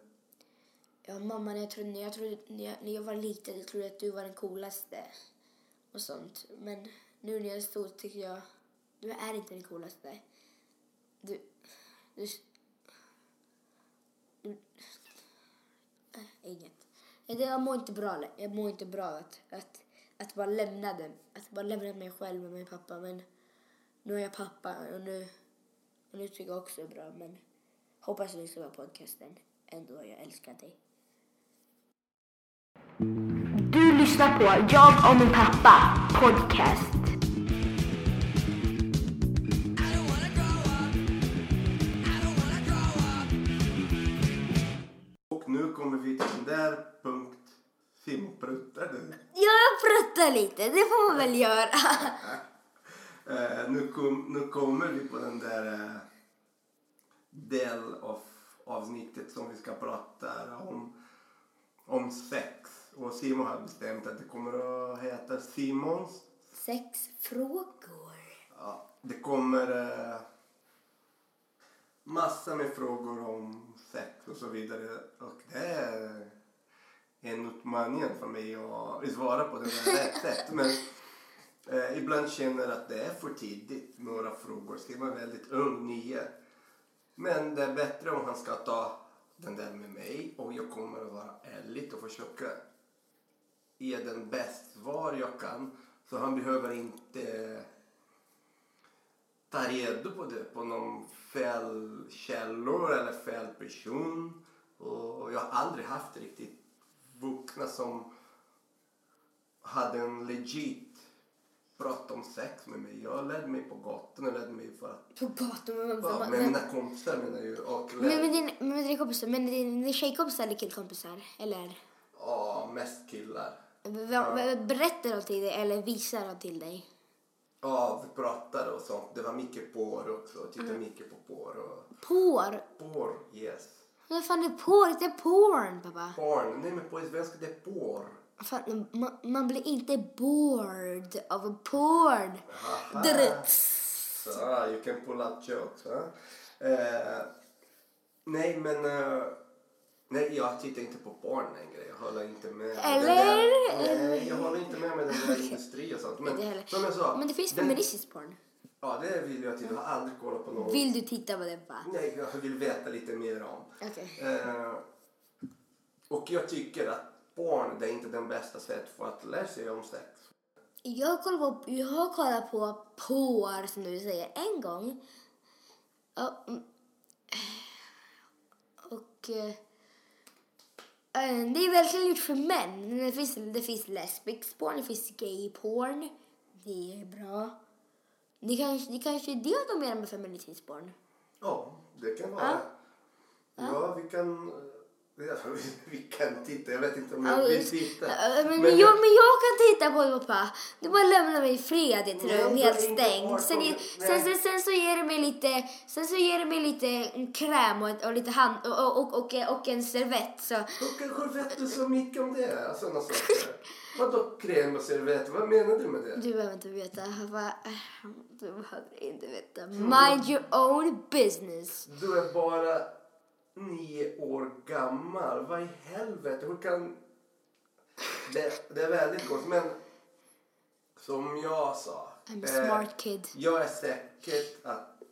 Speaker 2: Ja, mamma, när jag, trodde, när, jag trodde, när, jag, när jag var liten jag trodde att du var den coolaste och sånt. Men nu när jag är stor tycker jag du är inte den coolaste. Du, Du... Du... Äh, Inget. Jag mår inte bra. Jag mår inte bra att, att, att bara lämna den. Att bara lämna mig själv med min pappa. Men nu är jag pappa och nu, och nu tycker jag också det är bra. Men hoppas du lyssnar på podcasten. Ändå, jag älskar dig. Du lyssnar på Jag och min pappa podcast.
Speaker 1: Och nu kommer vi till den där punkt. Simpruttar du?
Speaker 2: Jag pruttar lite, det får man väl göra.
Speaker 1: Eh, nu, kom, nu kommer vi på den där eh, del av avsnittet som vi ska prata om, om sex. Och Simon har bestämt att det kommer att heta Simons.
Speaker 2: Sex frågor.
Speaker 1: Ja, det kommer eh, massa med frågor om sex och så vidare. Och det är en utmaning för mig att svara på det där rätt sätt. Men eh, ibland känner jag att det är för tidigt. Några frågor. Simon är väldigt ung, nio. Men det är bättre om han ska ta den där med mig och jag kommer att vara ärlig och försöka ge den bäst svar jag kan. Så han behöver inte ta reda på det på någon fel källor eller fel person. Och jag har aldrig haft riktigt vuxna som hade en legit prat om sex med mig. Jag lärde mig på gatan och lärde mig för att
Speaker 2: På gatan. Men,
Speaker 1: Ja, med mina kompisar menar jag ju. Och
Speaker 2: men, din, men dina kompisar, men din tjejkompisar eller killkompisar? Eller?
Speaker 1: ja, mest killar.
Speaker 2: Berättar de till dig eller visar de till dig?
Speaker 1: Ja, vi pratade och sånt. Det var mycket porr också. Jag tittade mycket på porr. Och...
Speaker 2: Porr?
Speaker 1: Porr, yes.
Speaker 2: Vad fan är porr? Det är porn, pappa.
Speaker 1: Porn. Nej, men på svenska det är porr.
Speaker 2: Fan, man, man blir inte bored av porn.
Speaker 1: Så, you can pull out jokes. Huh? Eh, nej, men... eh, nej, jag tittar inte på porn längre. Jag håller inte med.
Speaker 2: Eller?
Speaker 1: Där, nej, jag håller inte med med den där industrin och sånt. Men som jag sa.
Speaker 2: Men det finns
Speaker 1: den-
Speaker 2: feministisk porn.
Speaker 1: Ja, det vill jag till. Jag har aldrig kollat på någon.
Speaker 2: Vill du titta på det, va?
Speaker 1: Nej, jag vill veta lite mer om.
Speaker 2: Okej.
Speaker 1: Eh, och jag tycker att porn det är inte den bästa sättet för att lära sig om sex.
Speaker 2: Jag, kollar på, jag har kollat på porr, som du säger, en gång. Mm. Och... eh, det är verkligen gjort för män. Det finns, det finns lesbisk porn, det finns gay porn. Det är bra. Det kanske, det kanske är det de menar med feministisk porn.
Speaker 1: Ja, det kan vara. Ja, vi kan... Vi kan titta. Jag vet inte om jag vill titta.
Speaker 2: Ja, Men, men, jag, men jag kan titta på det pappa. Du bara lämnar mig i fred i ett rum helt stängt. Sen, sen, sen, sen så ger du mig lite, sen så ger du mig lite kräm och, och lite hand och, och, och, och en servett. Så.
Speaker 1: Kanske vet du så mycket om det. Sådana saker. Vadå kräm och servett? Vad menar du med det?
Speaker 2: Du behöver inte veta. Du behöver inte veta. Mind your own business.
Speaker 1: Du är bara nio år gammal. Vad i helvete? Hur kan... Det, det är väldigt gott. Men som jag sa.
Speaker 2: I'm a
Speaker 1: eh,
Speaker 2: smart kid.
Speaker 1: Jag är säker att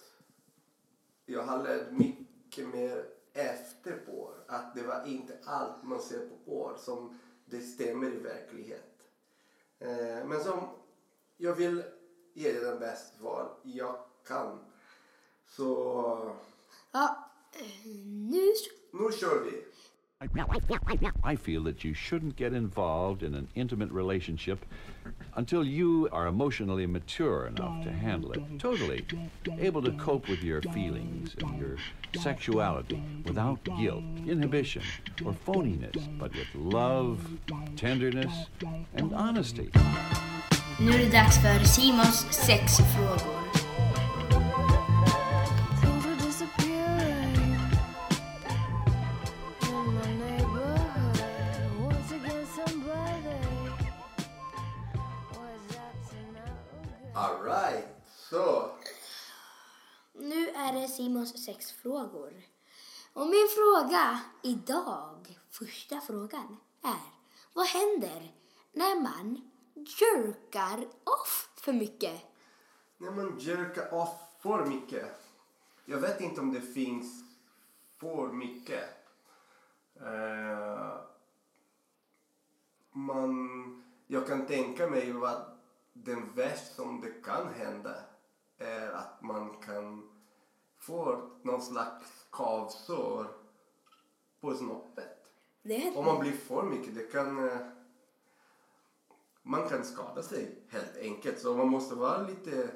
Speaker 1: jag har lärt mycket mer efter porr. Att det var inte allt man ser på porr som det stämmer i verklighet. Eh, men som jag vill ge dig den bästa svar jag kan. Så
Speaker 2: Ja, eh, nu så.
Speaker 1: nu kör vi.
Speaker 5: I feel that you shouldn't get involved in an intimate relationship until you are emotionally mature enough to handle it totally, able to cope with your feelings and your sexuality without guilt, inhibition, or phoniness, but with love, tenderness, and honesty.
Speaker 2: Nu är det dags för Simons sexfrågor. Frågor. Och min fråga idag, första frågan, är vad händer när man jerkar off för mycket?
Speaker 1: När man jerkar off för mycket. jag vet inte om det finns för mycket. Uh, man, jag kan tänka mig vad den värsta som det kan hända är att man kan få någon slags kavsår på snoppet.
Speaker 2: Det
Speaker 1: Om man blir för mycket, det kan... eh, Man kan skada sig helt enkelt. Så man måste vara lite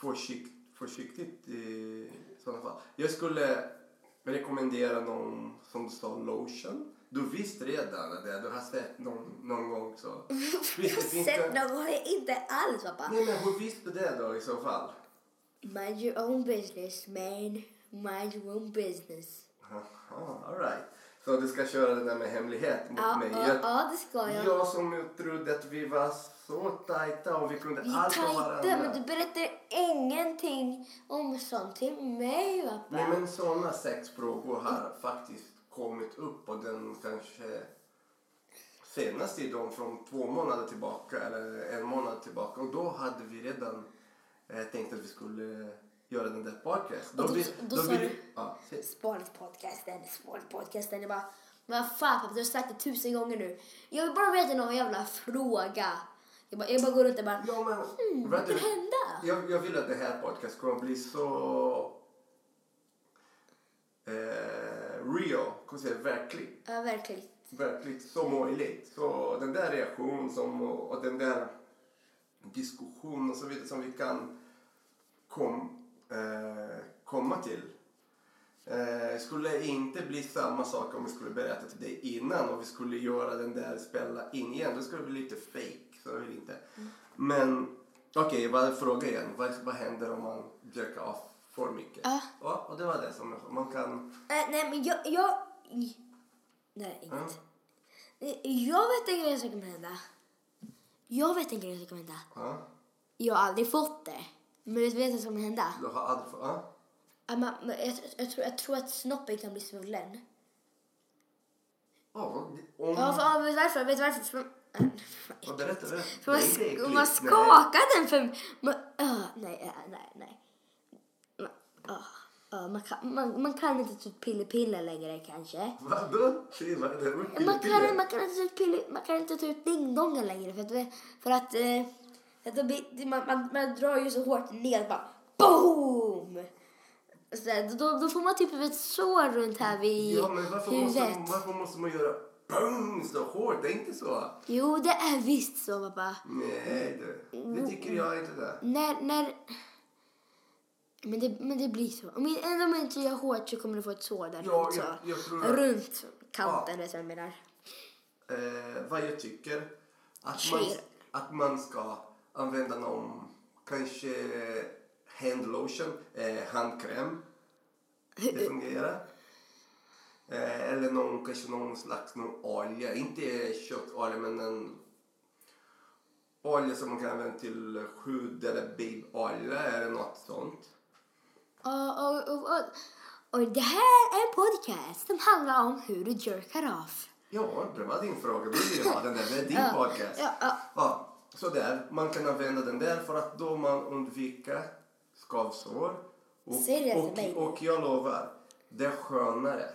Speaker 1: försikt, försiktigt i sådana fall. Jag skulle rekommendera någon som sa lotion. Du visste redan det, du har sett någon, någon gång så.
Speaker 2: Jag har sett någon gång, inte alls pappa.
Speaker 1: Nej men hur visste du det då i så fall?
Speaker 2: Mind your own business man. Mind your own business.
Speaker 1: Jaha, alright. Så du ska köra det där med hemlighet mot
Speaker 2: Ja,
Speaker 1: mig?
Speaker 2: ja,
Speaker 1: Jag-
Speaker 2: ja, det ska jag.
Speaker 1: Jag som trodde att vi var så tajta och vi kunde
Speaker 2: Vi är
Speaker 1: allt om
Speaker 2: tajta,
Speaker 1: varandra.
Speaker 2: men du berättar ingenting om sånt till mig pappa.
Speaker 1: Nej men sådana sexfrågor har faktiskt kommit upp och den kanske senaste är de från två månader tillbaka eller en månad tillbaka och då hade vi redan eh, tänkt att vi skulle göra den där podcast.
Speaker 2: Och då-
Speaker 1: vi-
Speaker 2: då sa
Speaker 1: vi-
Speaker 2: du-
Speaker 1: Ja, se-
Speaker 2: Sparet podcasten, sparet podcasten. Jag bara, vad fan pappa, du har sagt det tusen gånger nu. Jag vill bara veta någon jävla fråga. Jag bara, jag bara går runt och bara,
Speaker 1: ja men
Speaker 2: hmm, vad kan hända?
Speaker 1: jag, jag vill att det här podcast kommer bli så eh, real, kan säga verkligt.
Speaker 2: Ja, verkligen.
Speaker 1: verkligt så möjligt. Så den där reaktionen som, och den där diskussionen och så vidare som vi kan kom, eh, komma till. Eh, skulle inte bli samma sak om vi skulle berätta till dig innan och vi skulle göra den där spela in igen. Då skulle det bli lite fake. Så jag vill inte. Men okej, vad fråga igen. Vad, vad händer om man jerkar off för mycket?
Speaker 2: Ja.
Speaker 1: Ja, och det var det som jag. Man kan...
Speaker 2: Äh, nej, men jag... jag nej, inget. Eh, Jag vet en grej som kommer hända. Jag vet en grej som kommer hända.
Speaker 1: Ja,
Speaker 2: Jag har aldrig fått det. Men vet du vad som kommer hända?
Speaker 1: du har aldrig... Ja.
Speaker 2: Ja, men- men Jag, jag, tror, jag tror att snoppen kan bli svullen.
Speaker 1: Ja, det- om...
Speaker 2: Ja, för, ja, vet du varför? Vet du varför? För, äh,
Speaker 1: Ja, berätta, berätta.
Speaker 2: för man,
Speaker 1: Det är
Speaker 2: sk-
Speaker 1: äckligt.
Speaker 2: man skakar den för... Man, uh, nej, nej, nej. Man, uh, man, kan, man, man kan inte ta ut pille-pille längre kanske.
Speaker 1: Nej. Vadå? Det?
Speaker 2: Man
Speaker 1: det?
Speaker 2: kan, man, kan inte ta ut pille, man kan inte ta ut dingdongen längre för att, för att, eh, blir, man, man, man drar ju så hårt ner bara BOOM! Så då, då får man typ ett sår runt här vid
Speaker 1: Ja, men varför måste,
Speaker 2: huvudet.
Speaker 1: varför måste man göra boom så hårt? Det är inte så.
Speaker 2: Jo, det är visst så pappa.
Speaker 1: Nej, det, det tycker jag inte det.
Speaker 2: När, när... Men det, men det blir så. Om, jag- även om jag inte gör hårt så kommer du få ett sår där
Speaker 1: Ja,
Speaker 2: runt, så.
Speaker 1: jag- jag att-
Speaker 2: runt kanten,
Speaker 1: Ja.
Speaker 2: du menar.
Speaker 1: Eh, vad jag tycker att man, att man ska använda någon kanske handlotion, eh, handkräm. Det fungerar. Eh, eller någon, kanske någon slags någon olja. Inte köttolja men en olja som man kan använda till skydd eller babylja eller något sånt.
Speaker 2: Och, och, och, och, och det här är en podcast som handlar om hur du jerkar off.
Speaker 1: Ja, det var din fråga. Du vill ha den där. Det är din podcast.
Speaker 2: ja, ja.
Speaker 1: Ja, så där. Man kan använda den där för att då man undviker skavsår. Och, och, och jag lovar, det är skönare.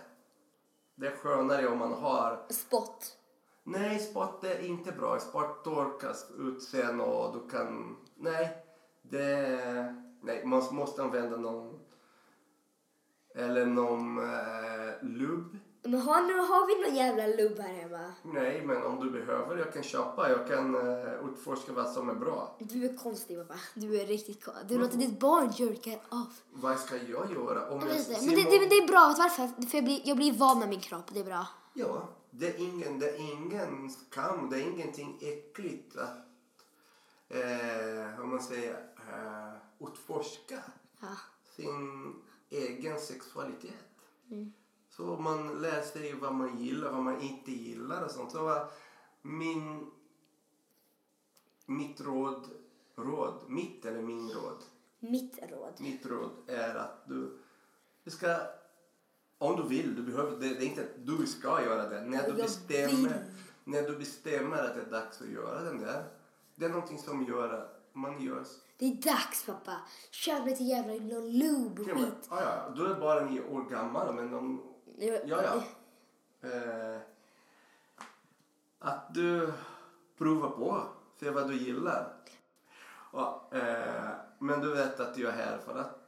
Speaker 1: Det är skönare om man har...
Speaker 2: Spott.
Speaker 1: Nej, sport är inte bra. Sport torkas ut sen och du kan... Nej, det... Nej, man måste använda någon... Eller någon eh, lubb.
Speaker 2: Men har, nu har vi någon jävla lubb här hemma.
Speaker 1: Nej, men om du behöver, jag kan köpa. Jag kan uh, utforska vad som är bra.
Speaker 2: Du är konstig pappa. Du är riktigt konstig. Du låter ditt barn jerka off.
Speaker 1: Vad ska jag göra? Om
Speaker 2: Jag
Speaker 1: jag
Speaker 2: Men det, det, det är bra. Varför? För jag blir, jag blir van med min kropp. Det är bra.
Speaker 1: Ja, det är ingen, det är ingen skam, det är ingenting äckligt att, eh, om man säger, eh, utforska
Speaker 2: Ja.
Speaker 1: sin egen sexualitet. Så man lär sig vad man gillar, vad man inte gillar och sånt. Så var min, mitt råd, råd, mitt eller min råd,
Speaker 2: Mitt råd.
Speaker 1: mitt råd är att du, du ska, om du vill, du behöver, det, det är inte att du ska göra det. När du,
Speaker 2: Jag
Speaker 1: bestämmer,
Speaker 2: vill.
Speaker 1: när du bestämmer att det är dags att göra den där, det är någonting som gör att man gör.
Speaker 2: Det är dags pappa. Köp lite jävla någon lube
Speaker 1: Ja, men,
Speaker 2: skit.
Speaker 1: ja, ja, du är bara nio år gammal men om... Ja, ja. Eh, att du provar på, se vad du gillar. Ja, eh, men du vet att jag är här för att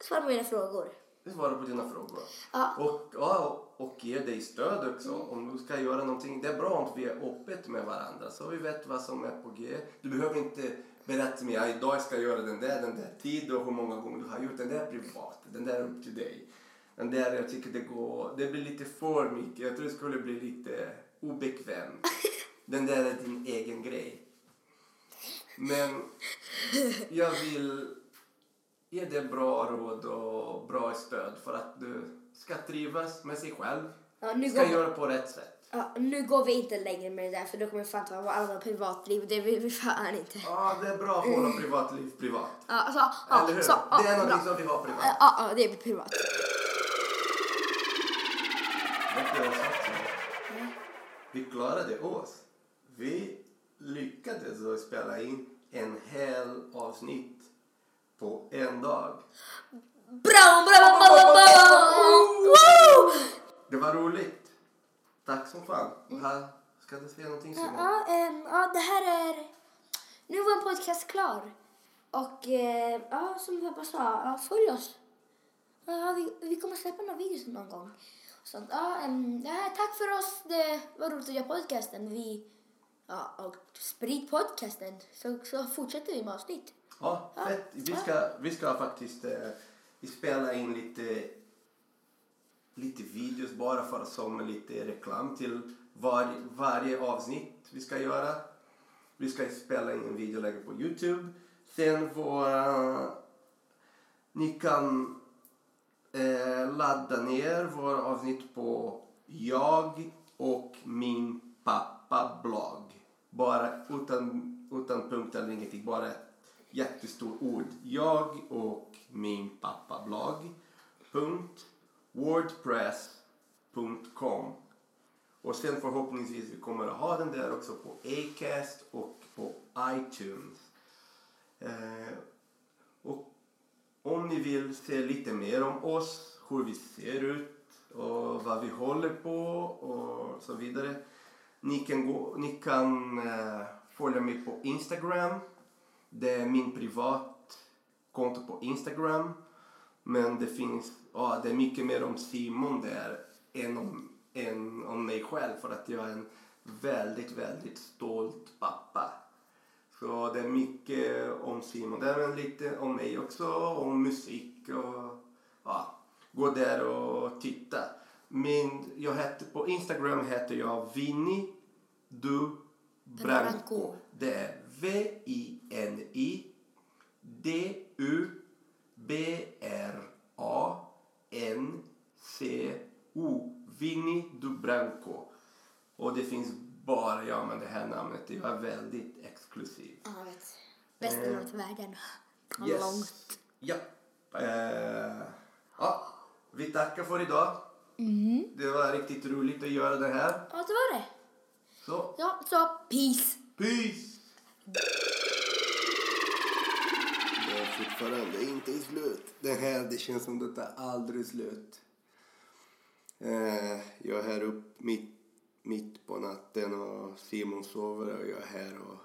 Speaker 2: Svara på mina frågor.
Speaker 1: svara på dina frågor.
Speaker 2: Ja.
Speaker 1: Och, ja, och ge dig stöd också om du ska göra någonting. Det är bra om vi är öppet med varandra så vi vet vad som är på G. Du behöver inte berätta mig idag ska jag göra den där, den där tid och hur många gånger du har gjort den där privat. Den där är upp till dig. Den där jag tycker det går, det blir lite för mycket. Jag tror det skulle bli lite obekväm. Den där är din egen grej. Men jag vill ge dig bra råd och bra stöd för att du ska trivas med sig själv.
Speaker 2: Ja, nu
Speaker 1: Ska
Speaker 2: går-
Speaker 1: göra på rätt sätt.
Speaker 2: Ja, nu går vi inte längre med det där för då kommer fan ta alla privatliv. Det vill vi fan inte.
Speaker 1: Ja, det är bra att hålla privatliv privat.
Speaker 2: Ja, alltså, ja,
Speaker 1: Eller hur?
Speaker 2: så, ja,
Speaker 1: det är
Speaker 2: bra.
Speaker 1: som vi har privat.
Speaker 2: Ja, ja, det är privat.
Speaker 1: Sagt så? Vi klarade oss. Vi lyckades spela in en hel avsnitt på en dag.
Speaker 2: Bra, bra, bra, bra!
Speaker 1: Det var roligt. Tack som fan. Här, ska du säga någonting Simon?
Speaker 2: Ja, ja, det här är... Nu var en podcast klar. Och eh, ja, som pappa sa, följ oss. Ja, vi, vi kommer släppa några videos någon gång. Så, ja, ja, tack för oss. Det var roligt att göra podcasten. Vi, ja, och sprid podcasten så, så fortsätter vi med avsnitt.
Speaker 1: Ja, fett. Vi ska, vi ska faktiskt eh, vi spela in lite, lite videos bara för som lite reklam till var, varje avsnitt vi ska göra. Vi ska spela in en video och lägga på Youtube. Sen våra... Ni kan eh, ladda ner våra avsnitt på jag och min pappa blogg. Bara utan, utan punkt eller ingenting, bara ett jättestort ord. Jag och min pappa blogg. Punkt wordpress.com och sen förhoppningsvis vi kommer att ha den där också på Acast och på iTunes. Eh, om ni vill se lite mer om oss, hur vi ser ut och vad vi håller på och så vidare. Ni kan, gå, ni kan uh, följa mig på Instagram. Det är min privat konto på Instagram. Men det finns, ja, det är mycket mer om Simon där än om, än om mig själv för att jag är en väldigt, väldigt stolt pappa. Så det är mycket om Simon. Det är lite om mig också, om musik och ja, gå där och titta. Min, jag heter, på Instagram heter jag Vinny Du Branco.
Speaker 2: Branco.
Speaker 1: Det är V-I-N-I D-U-B-R-A-N-C-O. Vinny Dubranco. Och det finns bara jag med det här namnet. Jag är väldigt exklusiv.
Speaker 2: Ja, jag vet. Bästa
Speaker 1: Eh,
Speaker 2: namnet i världen. Ja,
Speaker 1: Yes.
Speaker 2: Långt.
Speaker 1: Ja. Eh, ja. Vi tackar för idag. Det var riktigt roligt att göra det här.
Speaker 2: Ja, det var det.
Speaker 1: Så,
Speaker 2: Ja, så peace.
Speaker 1: peace! Det är fortfarande inte slut. Det här, det känns som det tar aldrig slut. Eh, jag är här upp mitt, mitt på natten och Simon sover och jag är här och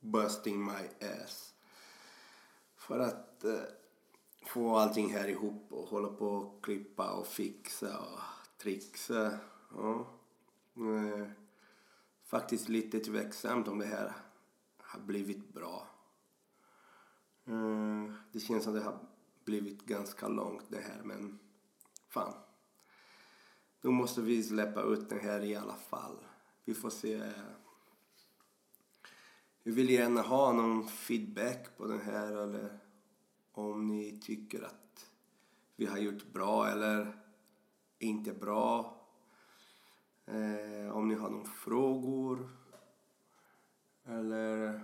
Speaker 1: busting my ass. För att eh, få allting här ihop och hålla på och klippa och fixa och trixa. Ja. Eh, faktiskt lite tveksamt om det här har blivit bra. Eh, det känns som det har blivit ganska långt det här men fan. Då måste vi släppa ut den här i alla fall. Vi får se. Vi vill gärna ha någon feedback på den här eller om ni tycker att vi har gjort bra eller inte bra. Eh, om ni har några frågor eller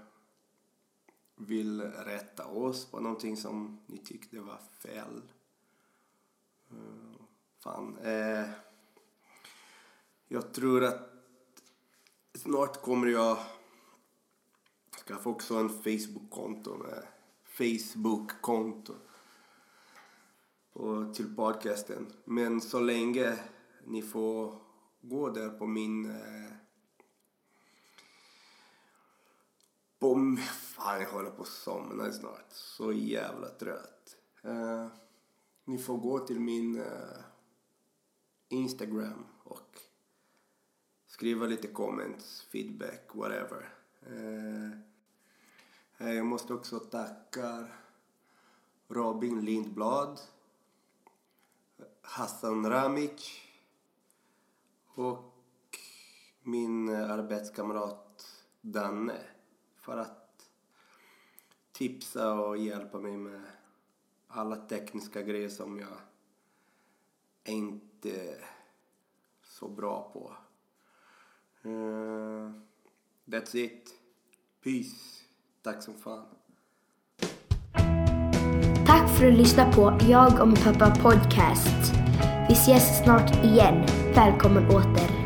Speaker 1: vill rätta oss på någonting som ni tyckte var fel. Eh, fan. Eh, jag tror att snart kommer jag skaffa också en Facebook-konto med Facebook-konto och till podcasten. Men så länge ni får gå där på min... Eh, på... Fan, jag håller på att somna snart. Så jävla trött. Eh, ni får gå till min eh, Instagram och skriva lite comments, feedback, whatever. Eh, eh, jag måste också tacka Robin Lindblad, Hassan Ramic och min arbetskamrat Danne för att tipsa och hjälpa mig med alla tekniska grejer som jag inte är så bra på. Uh, that's it. Peace. Tack som fan.
Speaker 2: Tack för att du lyssnade på Jag och min pappa podcast. Vi ses snart igen. Välkommen åter.